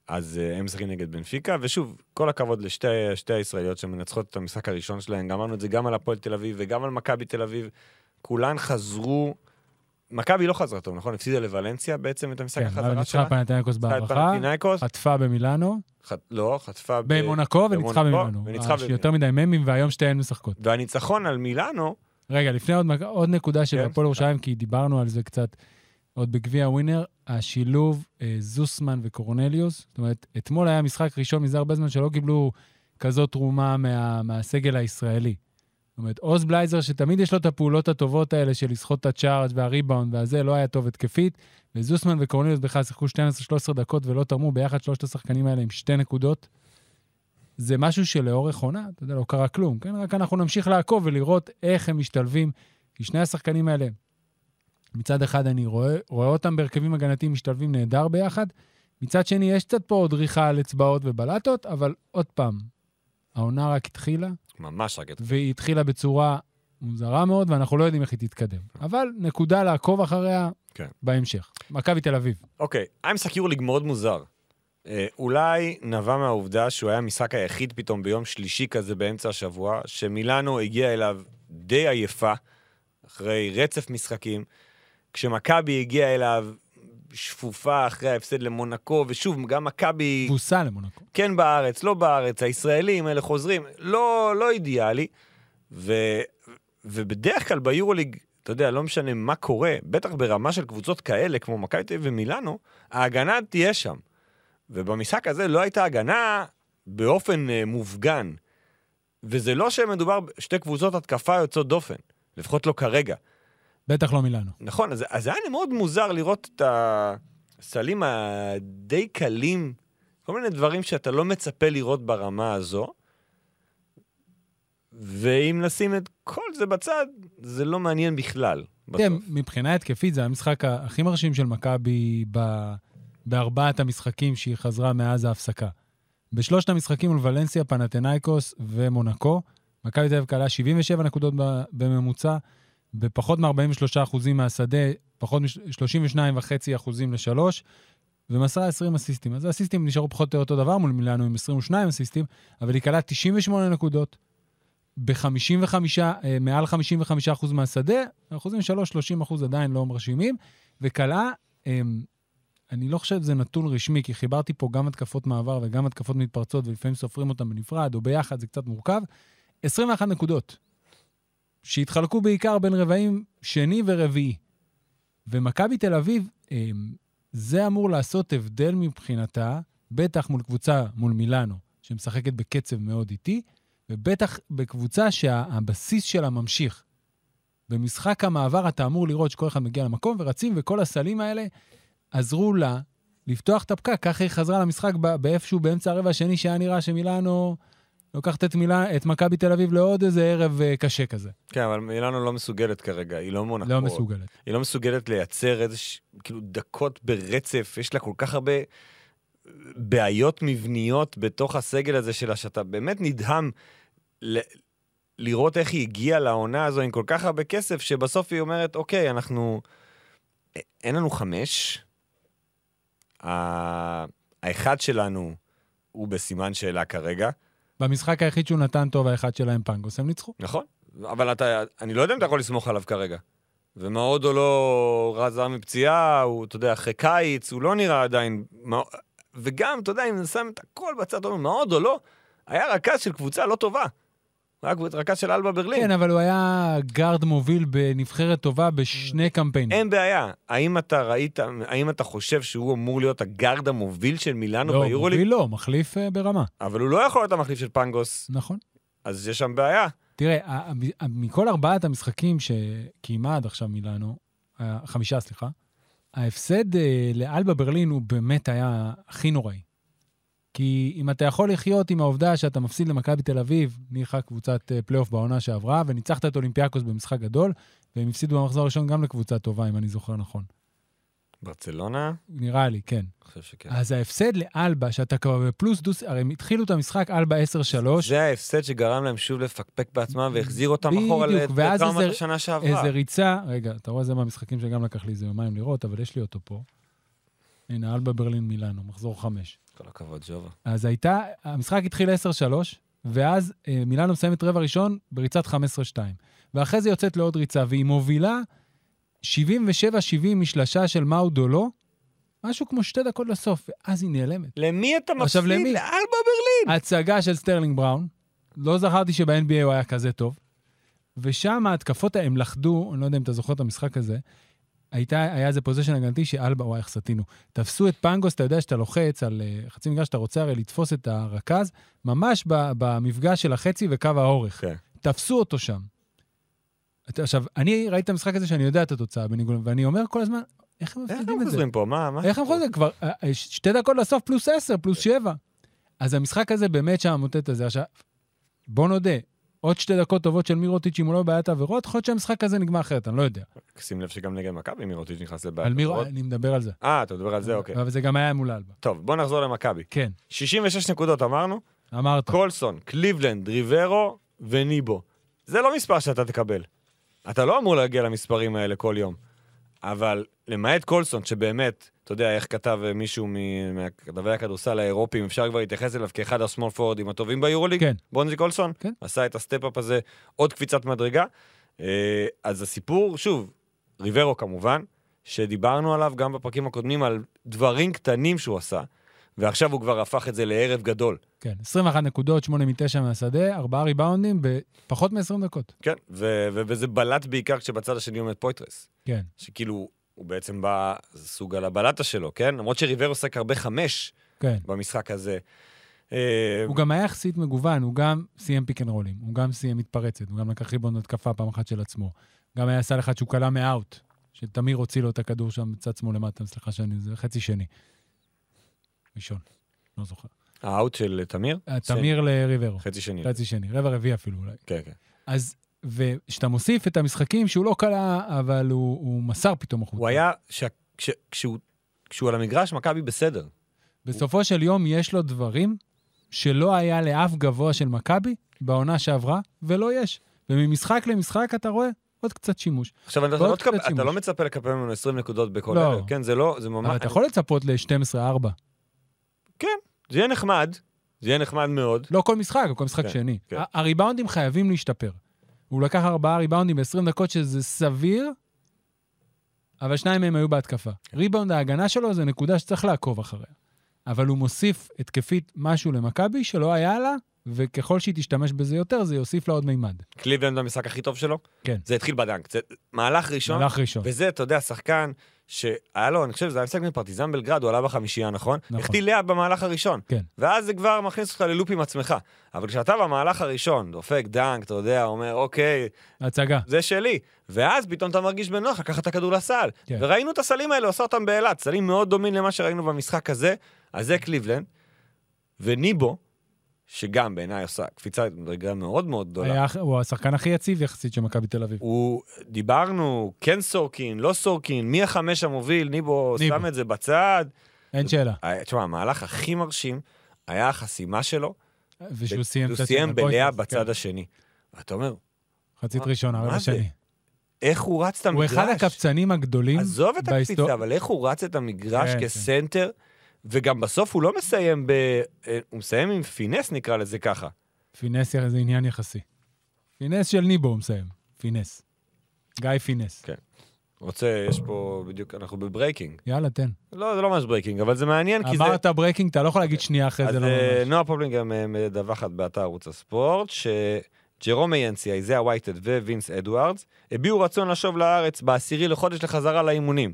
אז אה, הם משחקים נגד בנפיקה, ושוב, כל הכבוד לשתי שתי הישראליות שמנצחות את המשחק הראשון שלהן. גם אמרנו את זה גם על הפועל תל אביב וגם על מכבי תל אביב. כולן חזרו... מכבי לא חזרה טוב, נכון? הפסידה לוולנסיה בעצם את המשחק כן, אבל החזרה שלה. פנתניקוס ניצחה את בהערכה. חטפה במילאנו, ח... לא, חטפה במונקו וניצחה במילאנו. וניצחה אה, במילאנו. יותר מדי ממים, והיום שתיהן משחקות. והניצחון על מילאנו, רגע, לפני עוד, נקודה של כן, הפועל ירושלים, כי דיברנו על זה קצת עוד בגביע הווינר, השילוב אה, זוסמן וקורנליוס, זאת אומרת, אתמול היה משחק ראשון מזה הרבה זמן שלא קיבלו כזאת תרומה מה, מהסגל הישראלי. זאת אומרת, עוז בלייזר, שתמיד יש לו את הפעולות הטובות האלה של לסחוט את הצ'ארג' והריבאונד והזה, לא היה טוב התקפית, וזוסמן וקורנליוס בכלל שיחקו 12-13 דקות ולא תרמו ביחד שלושת השחקנים האלה עם שתי נקודות. זה משהו שלאורך עונה, אתה יודע, לא קרה כלום, כן? רק אנחנו נמשיך לעקוב ולראות איך הם משתלבים. כי שני השחקנים האלה, מצד אחד אני רואה, רואה אותם בהרכבים הגנתיים משתלבים נהדר ביחד, מצד שני יש קצת פה עוד דריכה על אצבעות ובלטות, אבל עוד פעם, העונה רק התחילה, ממש רק את... והיא התחילה בצורה מוזרה מאוד, ואנחנו לא יודעים איך היא תתקדם. אבל נקודה לעקוב אחריה כן. בהמשך. מכבי תל אביב. אוקיי, משחק יורליג מאוד מוזר. אה, אולי נבע מהעובדה שהוא היה המשחק היחיד פתאום ביום שלישי כזה באמצע השבוע, שמילאנו הגיעה אליו די עייפה, אחרי רצף משחקים, כשמכבי הגיעה אליו שפופה אחרי ההפסד למונקו, ושוב, גם מכבי תבוסה למונקו. כן בארץ, לא בארץ, הישראלים האלה חוזרים, לא, לא אידיאלי. ו, ובדרך כלל ביורוליג, אתה יודע, לא משנה מה קורה, בטח ברמה של קבוצות כאלה, כמו מכבי תל אביב ומילאנו, ההגנה תהיה שם. ובמשחק הזה לא הייתה הגנה באופן uh, מופגן. וזה לא שמדובר בשתי קבוצות התקפה יוצאות דופן, לפחות לא כרגע. בטח לא מילאנו. נכון, אז, אז היה לי מאוד מוזר לראות את הסלים הדי קלים, כל מיני דברים שאתה לא מצפה לראות ברמה הזו. ואם נשים את כל זה בצד, זה לא מעניין בכלל. תראה, מבחינה התקפית זה המשחק הכי מרשים של מכבי ב- בארבעת המשחקים שהיא חזרה מאז ההפסקה. בשלושת המשחקים מול ולנסיה, פנתנאיקוס ומונקו, מכבי תל אביב קלה 77 נקודות בממוצע, בפחות מ-43% מהשדה, פחות מ-32.5% אחוזים לשלוש, ומסרה 20 אסיסטים. אז האסיסטים נשארו פחות או יותר אותו דבר, מול מילאנו עם 22 אסיסטים, אבל היא קלה 98 נקודות, ב-55, אה, מעל 55% מהשדה, אחוזים 3-30% עדיין לא מרשימים, וכלה, אמ, אני לא חושב שזה נתון רשמי, כי חיברתי פה גם התקפות מעבר וגם התקפות מתפרצות, ולפעמים סופרים אותן בנפרד או ביחד, זה קצת מורכב. 21 נקודות, שהתחלקו בעיקר בין רבעים שני ורביעי. ומכבי תל אביב, אמ, זה אמור לעשות הבדל מבחינתה, בטח מול קבוצה, מול מילאנו, שמשחקת בקצב מאוד איטי, ובטח בקבוצה שהבסיס שלה ממשיך. במשחק המעבר אתה אמור לראות שכל אחד מגיע למקום ורצים, וכל הסלים האלה עזרו לה לפתוח את הפקק. ככה היא חזרה למשחק באיפשהו באמצע הרבע השני, שהיה נראה שמילאנו לוקחת את, מילה, את מכבי תל אביב לעוד איזה ערב אה, קשה כזה. כן, אבל מילאנו לא מסוגלת כרגע, היא לא מונקו. לא מסוגלת. היא לא מסוגלת לייצר איזה, ש- כאילו, דקות ברצף, יש לה כל כך הרבה בעיות מבניות בתוך הסגל הזה שלה, שאתה באמת נדהם ל- לראות איך היא הגיעה לעונה הזו עם כל כך הרבה כסף, שבסוף היא אומרת, אוקיי, אנחנו... אין לנו חמש. ה- האחד שלנו הוא בסימן שאלה כרגע, במשחק היחיד שהוא נתן טוב, האחד שלהם פנגוס, הם ניצחו. נכון? אבל אתה, אני לא יודע אם אתה יכול לסמוך עליו כרגע. ומאוד או לא רז מפציעה, הוא, אתה יודע, אחרי קיץ, הוא לא נראה עדיין... וגם, אתה יודע, אם שם את הכל בצד, אתה אומר, מאוד או לא, היה רכז של קבוצה לא טובה. קבוצ- רכז של אלבה ברלין. כן, אבל הוא היה גארד מוביל בנבחרת טובה בשני קמפיינים. אין בעיה. האם אתה ראית, האם אתה חושב שהוא אמור להיות הגארד המוביל של מילאנו לא, ביורוליג? מוביל לא, מחליף אה, ברמה. אבל הוא לא יכול להיות המחליף של פנגוס, נכון. אז יש שם בעיה. תראה, מכל ארבעת המשחקים שקיימה עד עכשיו מילאנו, חמישה, סליחה, ההפסד אה, לאלבה ברלין הוא באמת היה הכי נוראי. כי אם אתה יכול לחיות עם העובדה שאתה מפסיד למכבי תל אביב, ניחא קבוצת אה, פלייאוף בעונה שעברה, וניצחת את אולימפיאקוס במשחק גדול, והם הפסידו במחזור הראשון גם לקבוצה טובה, אם אני זוכר נכון. ברצלונה? נראה לי, כן. אני חושב שכן. אז ההפסד לאלבה, שאתה כבר בפלוס דוס, הרי הם התחילו את המשחק אלבה 10-3, זה ההפסד שגרם להם שוב לפקפק בעצמם והחזיר אותם אחורה לטראומת השנה שעברה. איזה ריצה, רגע, אתה רואה זה מהמשחקים שגם לקח לי איזה יומיים לראות, אבל יש לי אותו פה. הנה, אלבה ברלין מילאנו, מחזור חמש. כל הכבוד, ג'ובה. אז הייתה, המשחק התחיל 10-3, ואז אה, מילאנו מסיימת רבע ראשון בריצת 15-2. ואחרי זה יוצאת לעוד ריצה, והיא מובילה 77-70 משלשה של מאודו לו, משהו כמו שתי דקות לסוף, ואז היא נעלמת. למי אתה עכשיו, מפסיד? למי? לאלבה ברלין. הצגה של סטרלינג בראון, לא זכרתי שב-NBA הוא היה כזה טוב, ושם ההתקפות, הם לכדו, אני לא יודע אם אתה זוכר את המשחק הזה, הייתה, היה איזה פוזיישן הגנתי שאלבה, וואי, איך סטינו. תפסו את פנגוס, אתה יודע שאתה לוחץ על אה, חצי מגרש, שאתה רוצה הרי לתפוס את הרכז, ממש ב- במפגש של החצי וקו האורך. כן. תפסו אותו שם. אתה- עכשיו, אני ראיתי את המשחק הזה שאני יודע את התוצאה בניגוד, ואני אומר כל הזמן, איך הם איך מפסידים הם את זה? חוזרים פה? מה? מה? איך הם חוזרים? כבר אה, אה, שתי דקות לסוף פלוס עשר, פלוס שבע. אז המשחק הזה באמת שם מוטט את זה. עכשיו, בוא נודה, עוד שתי דקות טובות של מירוטיץ', אם הוא לא בבעיית עבירות, יכול להיות שהמשחק הזה נגמר אחרת, אני לא יודע. שים לב שגם נגד מכבי מירוטיץ' נכנס לבעיה. על מירו, אני מדבר על זה. אה, אתה מדבר על זה? אוקיי. אבל זה גם היה מול אלבה. טוב, בוא נחזור למכבי. כן, 66 נקודות אמרנו, אמרת. קולסון, קליבלנד, ריברו וניבו. זה לא מספר שאתה תקבל. אתה לא אמור להגיע למספרים האלה כל יום. אבל למעט קולסון, שבאמת, אתה יודע איך כתב אה, מישהו מ- מכתבי הכדורסל האירופים, אפשר כבר להתייחס אליו כאחד ה small forward ים הטובים ביורוליג? כן. בונזי קולסון? כן. עשה את ה step-up הזה, עוד קפיצת מדרגה. אה, אז הסיפור, שוב, ריברו כמובן, שדיברנו עליו גם בפרקים הקודמים, על דברים קטנים שהוא עשה, ועכשיו הוא כבר הפך את זה לערב גדול. כן, 21 נקודות, 8 מ-9 מהשדה, 4 ריבאונדים בפחות מ-20 דקות. כן, ו- ו- וזה בלט בעיקר כשבצד השני עומד פויטרס. כן. שכאילו, הוא בעצם בא, סוג על הבלטה שלו, כן? למרות שריברו עסק הרבה חמש כן. במשחק הזה. אה, הוא גם היה יחסית מגוון, הוא גם סיים פיק אנד רולים, הוא גם סיים מתפרצת, הוא גם לקח ריבאונד התקפה פעם אחת של עצמו. גם היה סל אחד שהוא קלע מאאוט, שתמיר הוציא לו את הכדור שם בצד שמאל למטה, סליחה שאני, זה חצי שני. ראשון, לא זוכר. האאוט של תמיר? אה, תמיר לריברו, חצי שני. חצי שני, רבע רביעי אפילו אולי. כן, כן. אז, וכשאתה מוסיף את המשחקים שהוא לא קלע, אבל הוא, הוא מסר פתאום החוצה. הוא היה, ש- כש- כשהוא כשהוא על המגרש, מכבי בסדר. בסופו של יום יש לו דברים שלא היה לאף גבוה של מכבי בעונה שעברה, ולא יש. וממשחק למשחק אתה רואה עוד קצת שימוש. עכשיו, אתה לא. קצת אתה שימוש. לא מצפה לקבל ממנו 20 נקודות בכל לא. ערב, כן? זה לא, זה ממש... אבל אתה יכול לצפות ל-12-4. זה יהיה נחמד, זה יהיה נחמד מאוד. לא כל משחק, כל משחק כן, שני. כן. הריבאונדים חייבים להשתפר. הוא לקח ארבעה ריבאונדים ב-20 דקות, שזה סביר, אבל שניים מהם היו בהתקפה. ריבאונד ההגנה שלו זה נקודה שצריך לעקוב אחריה. אבל הוא מוסיף התקפית משהו למכבי שלא היה לה, וככל שהיא תשתמש בזה יותר, זה יוסיף לה עוד מימד. קליבלנד במשחק הכי טוב שלו, כן. זה התחיל בדנק. זה מהלך ראשון, מהלך ראשון. וזה, אתה יודע, שחקן שהיה לו, אני חושב שזה היה משחק מפרטיזן בלגרד, הוא עלה בחמישייה, נכון? נכון. החטיא לאט במהלך הראשון. כן. ואז זה כבר מכניס אותך ללופ עם עצמך. אבל כשאתה במהלך הראשון, דופק דנק, אתה יודע, אומר, אוקיי, הצגה. זה שלי. ואז פתאום אתה מרגיש בנוח לקחת את הכדור לסל. כן. וראינו את הסלים האלה, עושה אותם באילת. סלים מאוד דומים למה שראינו במשחק הזה. אז זה קליבלנד. וניבו, שגם בעיניי עושה קפיצת מדרגה מאוד מאוד גדולה. היה, הוא השחקן הכי יציב יחסית של מכבי תל אביב. הוא, דיברנו, כן סורקין, לא סורקין, מי החמש המוביל, ניבו, ניבו. שם את זה בצד. אין שאלה. אה, תשמע, המהלך הכי מרשים היה החסימה שלו, ושהוא סיים הוא סיים בלאה הגויטרס, בצד כן. השני. ואתה אומר, מחצית מה- ראשונה, רבע זה? שני. איך הוא רץ את הוא המגרש? אחד הקפצנים הגדולים עזוב את בהיסטור- הקפיצה, אבל איך הוא רץ את המגרש כן, כן. וגם בסוף הוא לא מסיים ב... אה, הוא מסיים עם פינס, נקרא לזה ככה. פינס זה עניין יחסי. פינס של ניבו הוא מסיים. פינס. גיא פינס. כן. רוצה, יש פה בדיוק, אנחנו ב breaking. יאללה, תן. לא, זה לא ממש breaking, אבל זה מעניין, כי זה... אמרת breaking, אתה לא יכול להגיד שנייה אחרי אז זה, לא אה, ממש. נועה פובלינג גם אה, מדווחת באתר ערוץ הספורט, שג'רום מאינסי, איזיה וייטהד ווינס אדוארדס הביעו רצון לשוב לארץ בעשירי לחודש לחזרה לאימונים.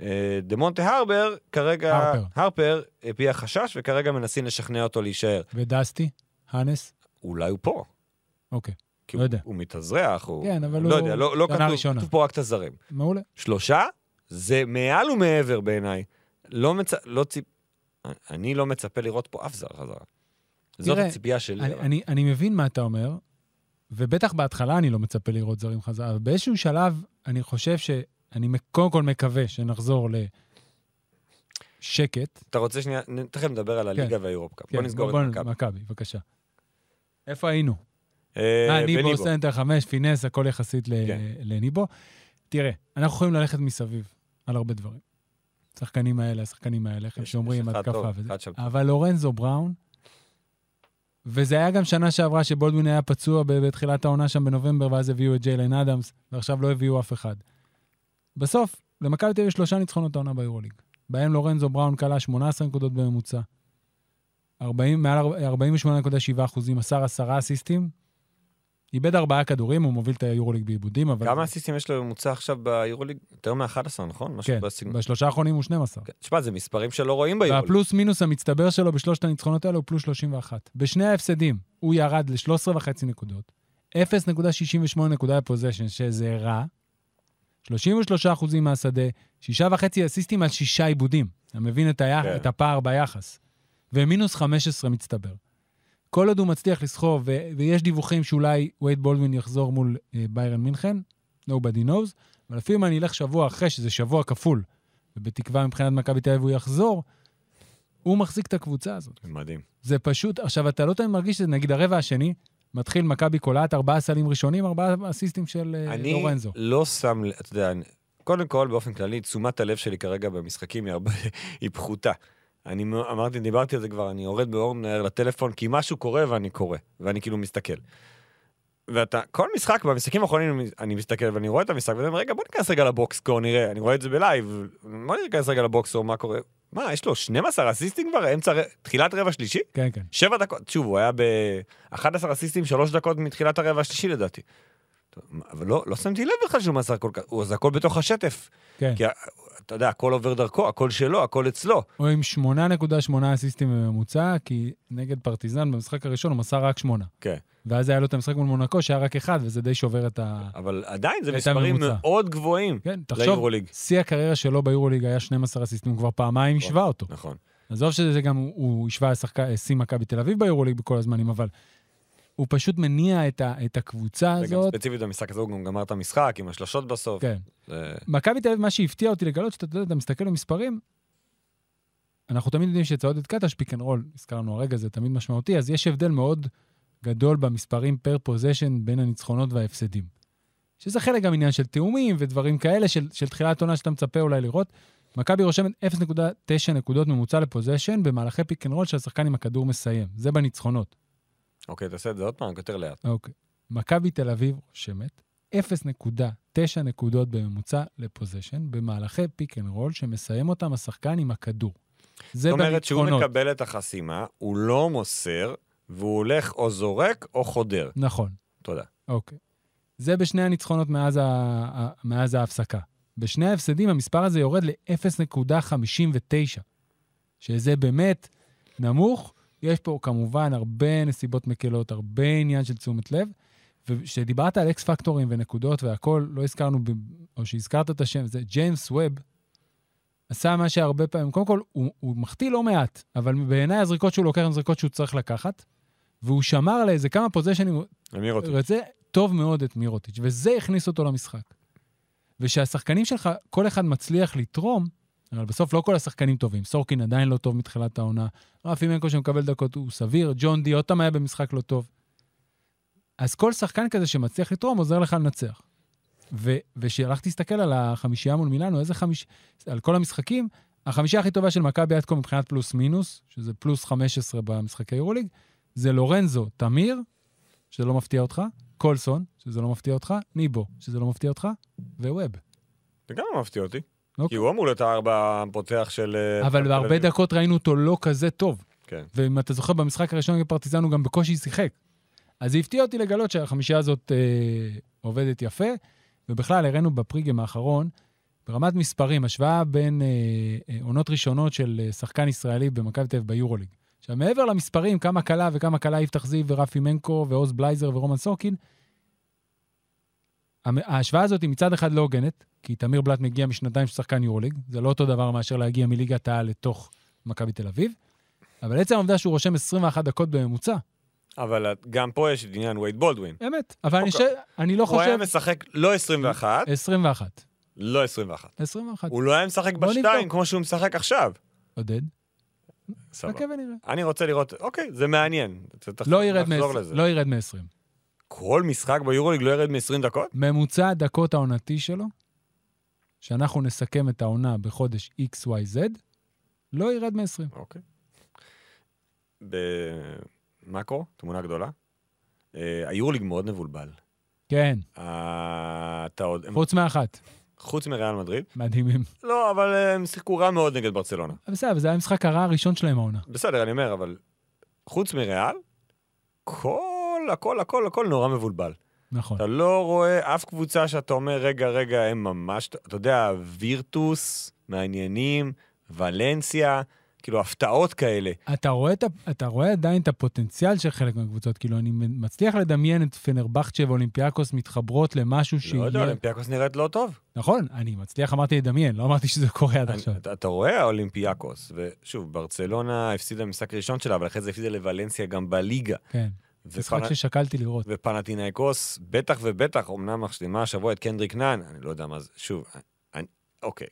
אה, דה מונטה הרבר, כרגע... הרפר. הרפר הביע חשש, וכרגע מנסים לשכנע אותו להישאר. ודסטי? האנס? אולי הוא פה. אוקיי. כי לא הוא, יודע. הוא מתאזרח, הוא... כן, אבל לא הוא... יודע, לא, לא כתוב, ראשונה. כתוב פה רק את הזרים. מעולה. שלושה, זה מעל ומעבר בעיניי. לא מצ... לא ציפ... אני לא מצפה לראות פה אף זר חזרה. זאת הציפייה שלי. אני, אני, אני מבין מה אתה אומר, ובטח בהתחלה אני לא מצפה לראות זרים חזרה, אבל באיזשהו שלב אני חושב שאני מ- קודם כל מקווה שנחזור לשקט. אתה רוצה שנייה, תכף נדבר על הליגה והיורופקאפ. בוא נסגור בוא, את מכבי. מכבי, בבקשה. איפה היינו? אה, אה, ניבו. סנטר חמש, finesse, הכל יחסית כן. לניבו. תראה, אנחנו יכולים ללכת מסביב על הרבה דברים. השחקנים האלה, השחקנים האלה, איך הם שומרים התקפה וזה. אבל לורנזו בראון, וזה היה גם שנה שעברה שבולדווין היה פצוע בתחילת העונה שם בנובמבר, ואז הביאו את ג'יילן אדמס, ועכשיו לא הביאו אף אחד. בסוף, למכבי תל אביב יש שלושה ניצחונות העונה ביורוליג. בהם לורנזו בראון כלה 18 נקודות בממוצע. 40, מעל 48.7 אחוזים, מסר עשרה אסיסטים. איבד ארבעה כדורים, הוא מוביל את היורוליג בעיבודים, אבל... כמה אסיסטים יש לו בממוצע עכשיו ביורוליג? יותר מ-11, נכון? כן, בסגנון. בשלושה האחרונים הוא 12. כן. תשמע, זה מספרים שלא רואים ביורוליג. והפלוס מינוס המצטבר שלו בשלושת הניצחונות האלה הוא פלוס 31. בשני ההפסדים הוא ירד ל-13.5 נקודות, 0.68 נקודה בפוזיישן, שזה רע, 33 אחוזים מהשדה, 6.5 אסיסטים על שישה עיבודים. אתה מבין את, היח... כן. את הפער ביחס. ומינוס 15 מצטבר. כל עוד הוא מצליח לסחוב, ו... ויש דיווחים שאולי וייד בולדווין יחזור מול אה, ביירן מינכן, nobody knows, אבל אפילו אם אני אלך שבוע אחרי, שזה שבוע כפול, ובתקווה מבחינת מכבי תל אביב הוא יחזור, הוא מחזיק את הקבוצה הזאת. מדהים. זה פשוט, עכשיו, אתה לא תמיד מרגיש שזה, נגיד הרבע השני, מתחיל מכבי קולעת, ארבעה סלים ראשונים, ארבעה אסיסטים של אה, אני לורנזו. לא שם, אתה יודע, אני- קודם כל, באופן כללי, תשומת הלב שלי כרגע במשחקים היא הרבה, היא פחותה. אני אמרתי, דיברתי על זה כבר, אני יורד באור מנהר לטלפון, כי משהו קורה ואני קורא, ואני כאילו מסתכל. ואתה, כל משחק, במשחקים האחרונים אני מסתכל ואני רואה את המשחק, ואני אומר, רגע, בוא ניכנס רגע לבוקסקור, נראה, אני רואה את זה בלייב, בוא ניכנס רגע לבוקסקור, מה קורה? מה, יש לו 12 אסיסטים כבר, אמצע, תחילת רבע שלישי? כן, כן. שבע דקות, שוב, הוא היה ב-11 אסיסטים, שלוש דקות מתחילת הרבע השלישי לדעתי. אבל לא, לא שמתי לב בכלל שהוא מסר כל כך, הוא- זה הכל בתוך השטף. כן. כי אתה יודע, הכל עובר דרכו, הכל שלו, הכל אצלו. הוא עם 8.8 אסיסטים בממוצע, כי נגד פרטיזן במשחק הראשון הוא מסר רק שמונה. כן. ואז היה לו את המשחק מול מונקו, שהיה רק אחד, וזה די שובר את ה... אבל עדיין זה מספרים הממוצע. מאוד גבוהים כן, תחשוב. שיא הקריירה שלו ביורוליג היה 12 אסיסטים, הוא כבר פעמיים נכון. השווה אותו. נכון. עזוב שזה גם, הוא- השווה לשחקן- שיא מכבי תל אביב ביורוליג בכל הזמנים, אבל הוא פשוט מניע את, ה, את הקבוצה וגם הזאת. ספציפית במשחק הזה הוא גם גמר את המשחק עם השלשות בסוף. כן. זה- מכבי תל אביב, מה שהפתיע אותי לגלות, שאתה אתה יודע, אתה מסתכל במספרים, אנחנו תמיד יודעים שאצל עודד קטש, פיק אנד רול, הזכרנו הרגע, זה תמיד משמעותי, אז יש הבדל מאוד גדול במספרים per possession בין הניצחונות וההפסדים. שזה חלק גם עניין של תיאומים ודברים כאלה, של, של תחילת עונה שאתה מצפה אולי לראות. מכבי רושמת 0.9 נקודות ממוצע ל possession במהלכי פיק אנד רול שהשחקן עם הכדור מסיים. זה בניצחונות. אוקיי, תעשה את זה עוד פעם, רק יותר לאט. אוקיי. מכבי תל אביב רושמת 0.9 נקודות בממוצע ל possession במהלכי פיק אנד רול שמסיים אותם השחקן עם הכדור. זה זאת אומרת שהוא. מקבל את החסימה, הוא לא מוסר, והוא הולך או זורק או חודר. נכון. תודה. אוקיי. זה בשני הניצחונות מאז. ה- מאז ההפסקה. בשני ההפסדים המספר הזה יורד ל-0.59, שזה באמת נמוך. יש פה כמובן הרבה נסיבות מקלות, הרבה עניין של תשומת לב. וכשדיברת על אקס פקטורים ונקודות והכול, לא הזכרנו, ב... או שהזכרת את השם, זה ג'יימס ווב, עשה מה שהרבה פעמים, קודם כל, הוא, הוא מחטיא לא מעט, אבל בעיניי הזריקות שהוא לוקח הן זריקות שהוא צריך לקחת, והוא שמר לאיזה כמה פוזיישנים, אמיר אותי. רצה טוב מאוד את מירוטיץ', וזה הכניס אותו למשחק. ושהשחקנים שלך, כל אחד מצליח לתרום, אבל בסוף לא כל השחקנים טובים. סורקין עדיין לא טוב מתחילת העונה, רפי מנקו שמקבל דקות הוא סביר, ג'ון די עוד פעם היה במשחק לא טוב. אז כל שחקן כזה שמצליח לתרום עוזר לך לנצח. וכשהלכתי להסתכל על החמישייה מול מילאנו, איזה חמיש... על כל המשחקים, החמישייה הכי טובה של מכבי עד כה מבחינת פלוס מינוס, שזה פלוס 15 במשחקי יורוליג, זה לורנזו תמיר, שזה לא מפתיע אותך, קולסון, שזה לא מפתיע אותך, ניבו, שזה לא מפתיע אותך, וווב. זה גם לא מפתיע אותי. כי אוקיי. הוא אמור להיות הארבע הפותח של... אה, אבל בהרבה. דקות ראינו אותו לא כזה טוב. כן. ואם אתה זוכר, במשחק הראשון נגד פרטיזן הוא גם בקושי שיחק. אז זה הפתיע אותי לגלות שהחמישייה הזאת אה, עובדת יפה, ובכלל הראינו בפריגם האחרון, ברמת מספרים, השוואה בין אה, אה, עונות ראשונות של אה, שחקן ישראלי במכבי תל אביב ביורוליג. עכשיו, מעבר למספרים, כמה קלה וכמה קלה יפתח זיו ורפי מנקו ועוז בלייזר ורומן סורקין, ההשוואה הזאת היא מצד אחד לא הוגנת, כי תמיר בלאט מגיע משנתיים של שחקן יורוליג, זה לא אותו דבר מאשר להגיע מליגת העל לתוך מכבי תל אביב, אבל עצם העובדה שהוא רושם 21 דקות בממוצע, אבל גם פה יש את עניין וייד בולדווין. אמת. אבל אני, ש... אוקיי. אני לא הוא היה חושב... משחק לא 21, 21. לא 21. 21. הוא לא היה משחק בשתיים. כמו שהוא משחק עכשיו. עודד, סבבה. אני רוצה לראות, אוקיי, זה מעניין. לא ירד לחזור מ- לזה. לא ירד מ-20. כל משחק ביורוליג לא ירד מ-20 דקות? ממוצע הדקות העונתי שלו, שאנחנו נסכם את העונה בחודש XYZ, לא ירד מ-20. אוקיי. במאקרו, תמונה גדולה. אה, היורוליג מאוד מבולבל. כן, אה, אתה עוד... חוץ מאחת. חוץ מריאל מדריד? מדהימים. לא, אבל הם שיחקו רע מאוד נגד ברצלונה. בסדר, זה היה המשחק הרע הראשון שלהם העונה. בסדר, אני אומר, אבל חוץ מריאל, כל, הכל, הכל, הכל נורא מבולבל. נכון. אתה לא רואה אף קבוצה שאתה אומר, רגע, רגע, הם ממש, אתה יודע, וירטוס, מעניינים, ולנסיה, כאילו הפתעות כאלה. אתה רואה, אתה רואה עדיין את הפוטנציאל של חלק מהקבוצות, כאילו, אני מצליח לדמיין את פנרבכצ'ה ואולימפיאקוס מתחברות למשהו לא שיהיה... יודע, אולימפיאקוס נראית לא טוב. נכון, אני מצליח, אמרתי לדמיין, לא אמרתי שזה קורה עד עכשיו. אתה, אתה רואה האולימפיאקוס, ושוב, ברצלונה הפסידה משחק ראשון שלה, אבל אחרי זה הפסידה לוולנסיה גם בליגה. כן, משחק ופנ... ששקלתי לראות. ופנאתינייקוס, בטח ובטח, אמנם משלימה השבוע את קנדריק נאן, אני לא יודע מה זה, שוב, אני, אוקיי.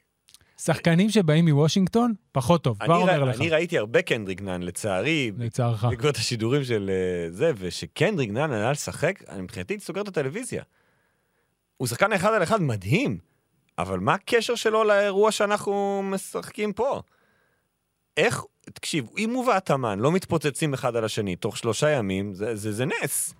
שחקנים שבאים מוושינגטון, פחות טוב, כבר אומר. לך, אני ראיתי הרבה קנדריק נאן, לצערי, לצערך. בעקבות השידורים של אה, זה, ושקנדריק נאן עלה לשחק, אני מבחינתי סוגר את הטלוויזיה. הוא שחקן אחד על אחד מדהים, אבל מה הקשר שלו לאירוע שאנחנו משחקים פה? איך, תקשיב, אם הוא ואתאמן לא מתפוצצים אחד על השני תוך שלושה ימים, זה, זה, זה נס.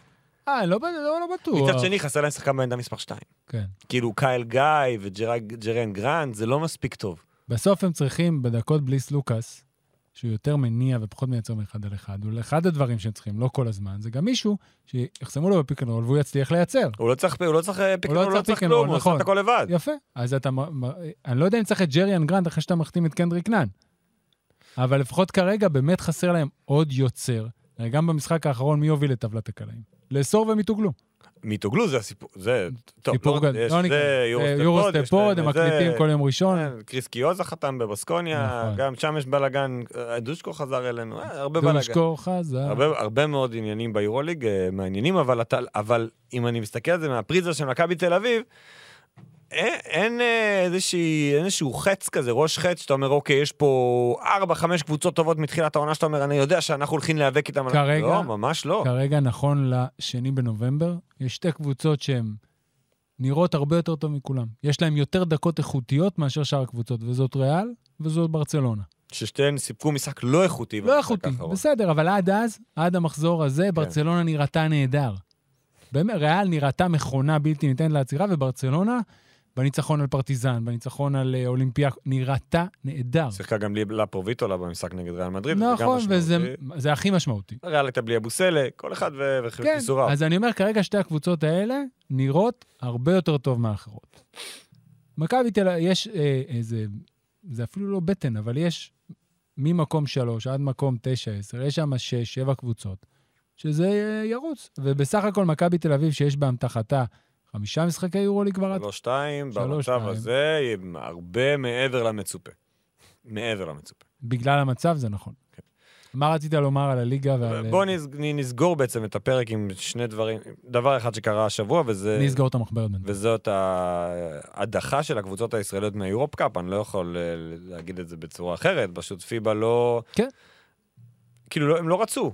אה, לא, לא, לא בטוח. מצד שני, חסר להם שחקן בעמדה מספר 2. כן. כאילו קייל גיא וג'ריאן גרנט, זה לא מספיק טוב. בסוף הם צריכים, בדקות בלי סלוקאס, שהוא יותר מניע ופחות מייצר מאחד על אחד, אחד הדברים שהם צריכים, לא כל הזמן, זה גם מישהו שיחסמו לו בפיק אנד רול והוא יצליח לייצר. הוא לא צריך, הוא לא צריך פיק הוא לא לא צריך כלום, הוא עושה נכון. את הכל לבד. יפה. אז אתה, אני לא יודע אם צריך את ג'ריאן גרנט אחרי שאתה מחתים את קנדריק נאן, אבל לפחות כרגע באמת חסר להם עוד יוצר. גם במשחק האחרון, מי הוביל את טבלת הקלעים? לאסור ומיתוגלו. מיתוגלו זה הסיפור, זה, טוב, סיפור לא. יש לא זה. אה, יורוסטפוד, להם הם זה, מקליטים כל יום ראשון. כן, קריס קיוזה חתם בבסקוניה, נכון. גם שם יש בלאגן, אה, דושקו חזר אלינו, אה, הרבה בלאגן. דושקו חזר. הרבה, מאוד עניינים ביורוליג, אה, מעניינים, אבל, אבל אם אני מסתכל על זה מהפריזה של מכבי תל אביב, אין, אין אה, איזושהי, איזשהו חץ כזה, ראש חץ, שאתה אומר, אוקיי, יש פה ארבע, חמש קבוצות טובות מתחילת העונה, שאתה אומר, אני יודע שאנחנו הולכים להיאבק איתם. על-" כרגע- לא, ממש לא. כרגע, נכון לשני בנובמבר, יש שתי קבוצות שהן נראות הרבה יותר טוב מכולם. יש להן יותר דקות איכותיות מאשר שאר הקבוצות, וזאת ריאל וזאת ברצלונה. ששתיהן סיפקו משחק לא איכותי. לא איכותי. בסדר, אבל עד אז, עד המחזור כן. הזה, ברצלונה נראתה נהדר. באמת, ריאל נראתה מכונה בלתי ניתנת לעצירה, וברצלונה, בניצחון על פרטיזן, בניצחון על אה, אולימפיאק, נראתה נהדר. שיחקה גם בלי לפרוביטולה במשחק נגד ריאל מדריד. וזה גם נכון, וזה משמעותי. זה הכי משמעותי. ריאל הייתה בלי אבוסלה, כל אחד ו- כן, וכיסוריו. אז אני אומר, כרגע שתי הקבוצות האלה נראות הרבה יותר טוב מהאחרות. מכבי תל אביב, יש אה, איזה, זה אפילו לא בטן, אבל יש ממקום שלוש עד מקום תשע, עשר, יש שם שש, שבע קבוצות, שזה אה, ירוץ. ובסך הכל מכבי תל אביב, שיש באמתחתה חמישה משחקי יורוליג כבר. שלוש שתיים, במצב. הזה, הרבה מעבר למצופה. מעבר למצופה. בגלל המצב, זה נכון. כן. מה רצית לומר על הליגה ועל... בואו נסגור בעצם את הפרק עם שני דברים. דבר אחד שקרה השבוע, וזה... אני אסגור את המחברת. וזאת ההדחה של הקבוצות הישראליות מהיורופ קאפ, אני לא יכול אה, להגיד את זה בצורה אחרת, פשוט פיבה לא... כן. כאילו, לא, הם לא רצו.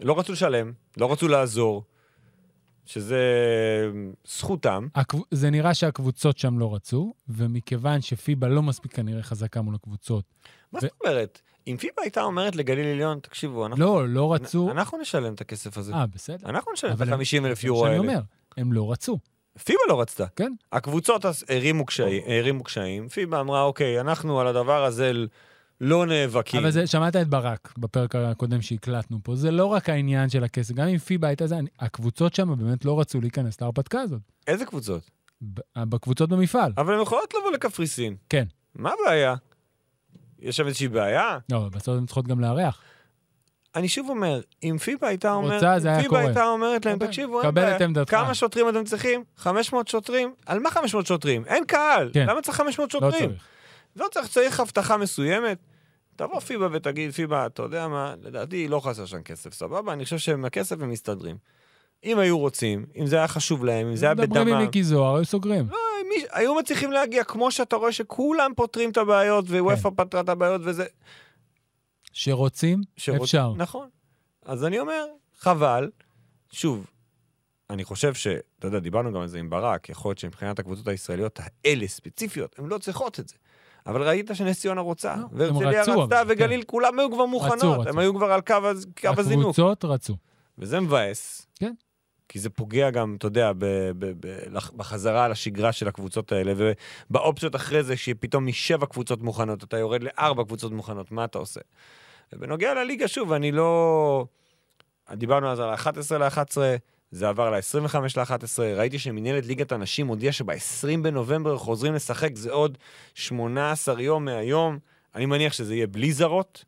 לא רצו לשלם, לא רצו לעזור, שזה זכותם. הקב... זה נראה שהקבוצות שם לא רצו, ומכיוון שפיבה לא מספיק כנראה חזקה מול הקבוצות. מה ו- זאת אומרת? אם פיבה הייתה אומרת לגליל עליון, תקשיבו, אנחנו... לא, לא רצו... אנחנו נשלם את הכסף הזה. אה, בסדר. אנחנו נשלם את אבל הם- ה-50 אלף זה יורו מה שאני האלה. אומר, הם לא רצו. פיבה לא רצתה. כן. הקבוצות הרימו קשיים, הרימו קשיים, פיבה אמרה, אוקיי, אנחנו על הדבר הזה לא נאבקים. אבל זה, שמעת את ברק בפרק הקודם שהקלטנו פה, זה לא רק העניין של הכסף, גם אם פיבה הייתה זה, אני- הקבוצות שם באמת לא רצו להיכנס להרפתקה הזאת. איזה קבוצות? ב- בקבוצות במפעל. אבל הן יכולות לבוא לקפריסין. כן. מה הבעיה? יש שם איזושהי בעיה? לא, בסוף הן צריכות גם לארח. אני שוב אומר, אם פיבה הייתה אומרת, רוצה, זה היה פיבה. הייתה אומרת להם, אוקיי, תקשיבו, אין קבל בעיה. כמה שוטרים אתם צריכים? 500 שוטרים? על מה 500 שוטרים? אין קהל. כן. למה צריך 500 לא שוטרים? צריך. לא צריך, צריך הבטחה מסוימת. תבוא פיבה ותגיד, פיבה, אתה יודע מה, לדעתי לא חסר שם כסף, סבבה? אני חושב שעם הכסף הם מסתדרים. אם היו רוצים, אם זה היה חשוב להם, אם זה היה מדברים עם בדמם, מיקי זוהר, היו סוגרים. לא, מי, היו מצליחים להגיע, כמו שאתה רואה שכולם פותרים את הבעיות, כן. ווופא פתרה את הבעיות וזה... שרוצים, שרוצ- אפשר. נכון. אז אני אומר, חבל. שוב, אני חושב ש... אתה יודע, דיברנו גם על זה עם ברק, יכול להיות שמבחינת הקבוצות הישראליות האלה ספציפיות, הן לא צריכות את זה. אבל ראית שנס ציונה רוצה, לא, והרצליה רצו, רצתה, אבל, וגליל, כולם היו כבר מוכנות, רצו. הם היו כבר על קו, קו הזינוק. הקבוצות רצו. וזה מבאס. כן. כי זה פוגע גם, אתה יודע, ב- ב- ב- בחזרה על השגרה של הקבוצות האלה, ובאופציות אחרי זה, שפתאום משבע קבוצות מוכנות, אתה יורד לארבע קבוצות מוכנות, מה אתה עושה? ובנוגע לליגה, שוב, אני לא... דיברנו אז על ה-11 ל-11, זה עבר ל-25 ל-11, ראיתי שמנהלת ליגת הנשים הודיעה שב-20 בנובמבר חוזרים לשחק, זה עוד 18 יום מהיום. אני מניח שזה יהיה בלי זרות.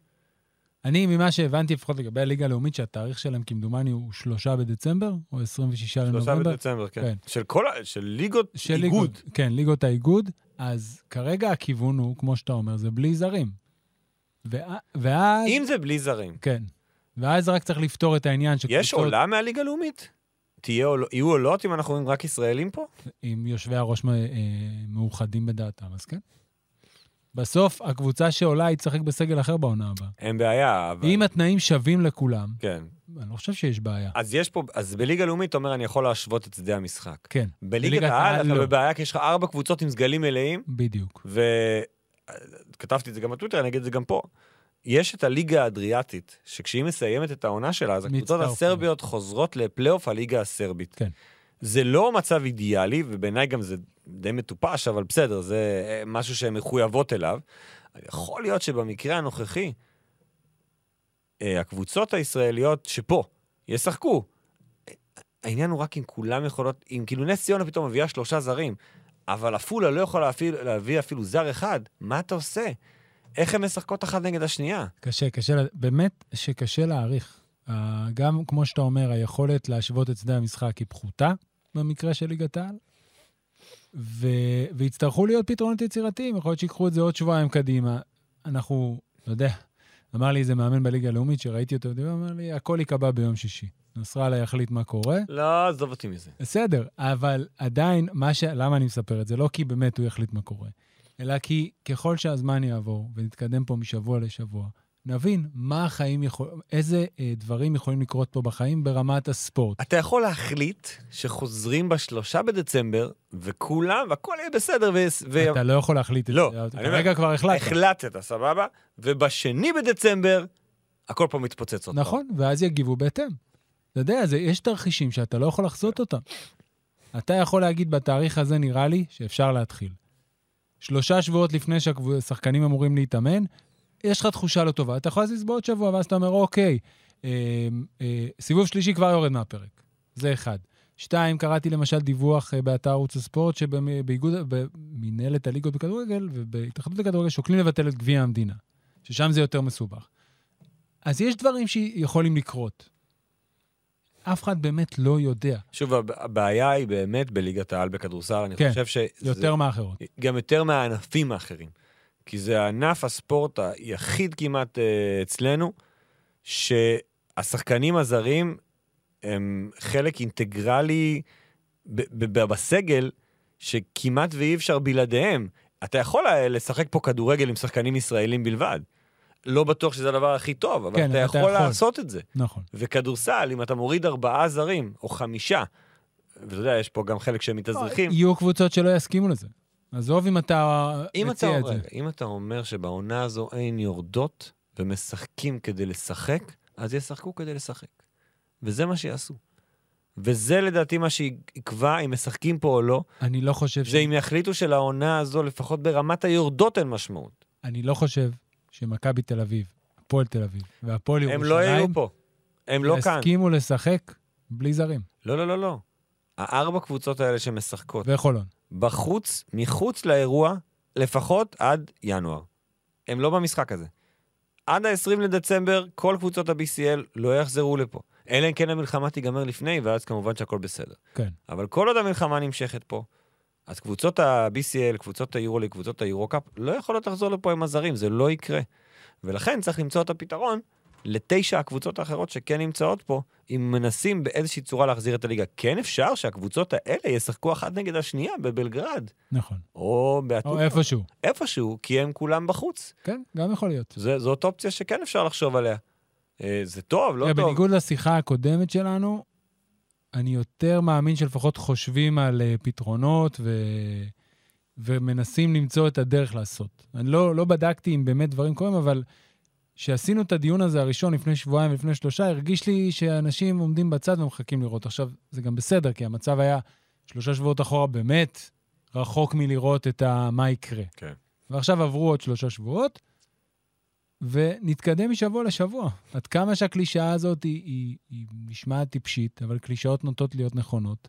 אני, ממה שהבנתי, לפחות לגבי הליגה הלאומית, שהתאריך שלהם כמדומני הוא שלושה בדצמבר, או 26 שלושה לנובמבר. בדצמבר, כן. כן. של כל ה... של ליגות של איגוד. ליגוד. כן, ליגות האיגוד. אז כרגע הכיוון הוא, כמו שאתה אומר, זה בלי זרים. וה- ואז... אם זה בלי זרים, כן. ואז רק צריך לפתור את העניין שקבוצות... יש עולה מהליגה הלאומית? תהיה עול... יהיו עולות אם אנחנו רק ישראלים פה? אם יושבי הראש מ- אה, מאוחדים בדעתם, אז כן. בסוף, הקבוצה שעולה, היא תשחק בסגל אחר בעונה הבאה. אין בעיה, אבל... אם התנאים שווים לכולם, כן. אני לא חושב שיש בעיה. אז יש פה... אז בליגה לאומית, אתה אומר, אני יכול להשוות את שדה המשחק. כן, בליגת העל העל אתה לא. בבעיה, כי יש לך ארבע קבוצות עם סגלים מלאים, בדיוק. וכתבתי את זה גם בטוויטר, אני אגיד את זה גם פה. יש את הליגה האדריאטית, שכשהיא מסיימת את העונה שלה, אז הקבוצות. הסרביות חוזרות לפלייאוף הליגה הסרבית. כן. זה לא מצב אידיאלי, ובעיניי גם זה די מטופש, אבל בסדר, זה אה, משהו שהן מחויבות אליו. יכול להיות שבמקרה הנוכחי, אה, הקבוצות הישראליות שפה ישחקו. העניין הוא רק אם כולם יכולות, אם כאילו נס ציונה פתאום מביאה שלושה זרים, אבל עפולה לא יכולה להביא, להביא אפילו זר אחד, מה אתה עושה? איך הן משחקות אחת נגד השנייה? קשה, קשה, באמת שקשה להעריך. אה, גם, כמו שאתה אומר, היכולת להשוות את שדה המשחק היא פחותה, במקרה של ליגת העל, ו... ויצטרכו להיות פתרונות יצירתיים, יכול להיות שיקחו את זה עוד שבועיים קדימה. אנחנו, אתה יודע, אמר לי איזה מאמן בליגה הלאומית שראיתי אותו, הוא אמר לי, הכל ייקבע ביום שישי. נסראללה יחליט מה קורה. לא, עזוב אותי מזה. בסדר, אבל עדיין, מה ש... למה אני מספר את זה? לא כי באמת הוא יחליט מה קורה, אלא כי ככל שהזמן יעבור ונתקדם פה משבוע לשבוע, נבין מה החיים יכול... איזה אה, דברים יכולים לקרות פה בחיים ברמת הספורט. אתה יכול להחליט שחוזרים בשלושה בדצמבר, וכולם, והכל יהיה בסדר, ו... ו... אתה לא יכול להחליט את לא, זה. אני כרגע כבר החלטת. החלטת, סבבה? ובשני בדצמבר, הכל פה מתפוצץ עוד פעם. נכון, ואז יגיבו בהתאם. אתה יודע, זה, יש תרחישים שאתה לא יכול לחזות אותם. אתה יכול להגיד, בתאריך הזה נראה לי שאפשר להתחיל. שלושה שבועות לפני שהשחקנים אמורים להתאמן, יש לך תחושה לא טובה. אתה יכול להזיז בעוד שבוע, ואז אתה אומר, אוקיי, אה, אה, סיבוב שלישי כבר יורד מהפרק. זה אחד. שתיים, קראתי למשל דיווח אה, באתר ערוץ הספורט, שבאיגוד, במנהלת הליגות בכדורגל ובהתאחדות לכדורגל שוקלים לבטל את גביע המדינה, ששם זה יותר מסובך. אז יש דברים שיכולים לקרות. אף אחד באמת לא יודע. שוב, הב- הבעיה היא באמת בליגת העל בכדורסל, אני כן, חושב שזה... יותר מאחרות. גם יותר מהענפים האחרים. כי זה ענף הספורט היחיד כמעט אה, אצלנו, שהשחקנים הזרים הם חלק אינטגרלי בסגל, שכמעט ואי אפשר בלעדיהם. אתה יכול אה, לשחק פה כדורגל עם שחקנים ישראלים בלבד. לא בטוח שזה הדבר הכי טוב, אבל כן, אתה אתה יכול. לעשות את זה. נכון. וכדורסל, אם אתה מוריד ארבעה זרים, או חמישה, ואתה יודע, יש פה גם חלק שהם מתאזרחים. יהיו קבוצות שלא יסכימו לזה. עזוב אם אתה אם אתה, מציע את רגע, זה. אם אתה אומר שבעונה הזו אין יורדות ומשחקים כדי לשחק, אז ישחקו כדי לשחק. וזה מה שיעשו. וזה לדעתי מה שיקבע אם משחקים פה או לא, אני לא חושב ש... זה אם יחליטו שלעונה הזו, לפחות ברמת היורדות אין משמעות. אני לא חושב שמכבי תל אביב, הפועל תל אביב והפועל הם ירושלים... לא יהיו פה. הם לא כאן. יסכימו לשחק בלי זרים. לא, לא, לא, לא. הארבע קבוצות האלה שמשחקות וחולון. בחוץ, מחוץ לאירוע, לפחות עד ינואר. הם לא במשחק הזה. עד ה-20 לדצמבר, כל קבוצות ה-BCL לא יחזרו לפה. אלא אם כן המלחמה תיגמר לפני, ואז כמובן שהכל בסדר. כן. אבל כל עוד המלחמה נמשכת פה, אז קבוצות ה-BCL, קבוצות היורולי, קבוצות היורו-קאפ, לא יכולות לחזור לפה עם הזרים, זה לא יקרה. ולכן צריך למצוא את הפתרון לתשע הקבוצות האחרות שכן נמצאות פה, אם מנסים באיזושהי צורה להחזיר את הליגה. כן אפשר שהקבוצות האלה ישחקו אחת נגד השנייה בבלגרד, נכון. או באתונה. או איפשהו. איפשהו, כי הם כולם בחוץ. כן, גם יכול להיות. זה, זאת אופציה שכן אפשר לחשוב עליה. אה, זה טוב, לא תראה, טוב. בניגוד לשיחה הקודמת שלנו, אני יותר מאמין שלפחות חושבים על אה, פתרונות ו... ומנסים למצוא את הדרך לעשות. אני לא, לא בדקתי אם באמת דברים קורים, אבל כשעשינו את הדיון הזה הראשון לפני שבועיים ולפני שלושה, הרגיש לי שאנשים עומדים בצד ומחכים לראות. עכשיו, זה גם בסדר, כי המצב היה שלושה שבועות אחורה באמת רחוק מלראות את ה... מה יקרה. כן. ועכשיו עברו עוד שלושה שבועות, ונתקדם משבוע לשבוע. עד כמה שהקלישאה הזאת היא, היא, היא נשמעת טיפשית, אבל קלישאות נוטות להיות נכונות.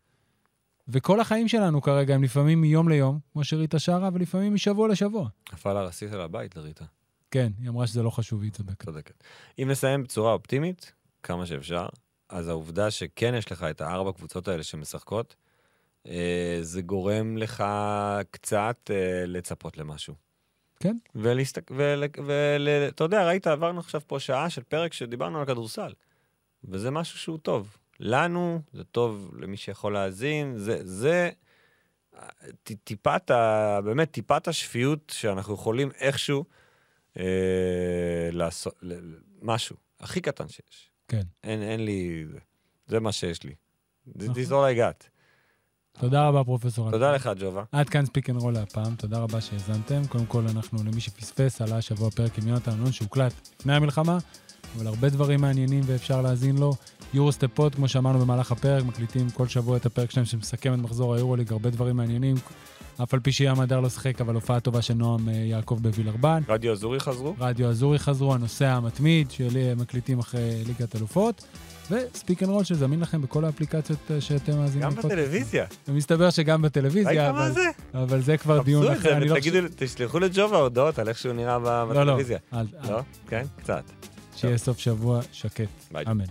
וכל החיים שלנו כרגע הם לפעמים מיום ליום, כמו שריטה שרה, ולפעמים משבוע לשבוע. נפל הרסיס על הבית לריטה, כן, היא אמרה שזה לא חשוב והיא צודקת. צודקת. אם נסיים בצורה אופטימית, כמה שאפשר, אז העובדה שכן יש לך את הארבע קבוצות האלה שמשחקות, אה, זה גורם לך קצת אה, לצפות למשהו. כן. ולהסתק... ול... ול... אתה יודע, ראית, עברנו עכשיו פה שעה של פרק שדיברנו על כדורסל. וזה משהו שהוא טוב. לנו, זה טוב למי שיכול להאזין, זה, זה ט- טיפת, ה... באמת טיפת השפיות שאנחנו יכולים איכשהו אה, לעשות, ל... ל- משהו, הכי קטן שיש. כן. אין, אין לי, זה, מה שיש לי. This נכון. is all I got. תודה רבה, פרופסור. תודה. לך, ג'ובה. עד כאן ספיק אנד רול להפעם, תודה רבה שהאזנתם. קודם כל, אנחנו, למי שפספס, עלה השבוע פרק עם יונתן אלון שהוקלט לפני המלחמה, אבל הרבה דברים מעניינים ואפשר להאזין לו. יורוסטפ פוד, כמו שאמרנו במהלך הפרק, מקליטים כל שבוע את הפרק שלהם שמסכם את מחזור היורוליג, הרבה דברים מעניינים. אף על פי שים הדר לא שיחק, אבל הופעה טובה של נועם אה, יעקב בווילרבן. רדיו אזורי חזרו? רדיו אזורי חזרו, הנוסע המתמיד, שמקליטים אחרי ליגת אלופות. וספיק אנד רול שזמין לכם בכל האפליקציות אה, שאתם מאזינים. גם. בטלוויזיה. ומסתבר שגם בטלוויזיה, אבל, זה? אבל זה כבר חפשו דיון את אחר. זה אני לא ותגידו, תשלחו לג'ובה הודעות על איך שהוא נראה ב- לא, לא, בטלוויזיה. לא? כן? קצת. שיהיה סוף שבוע שקט. אמן.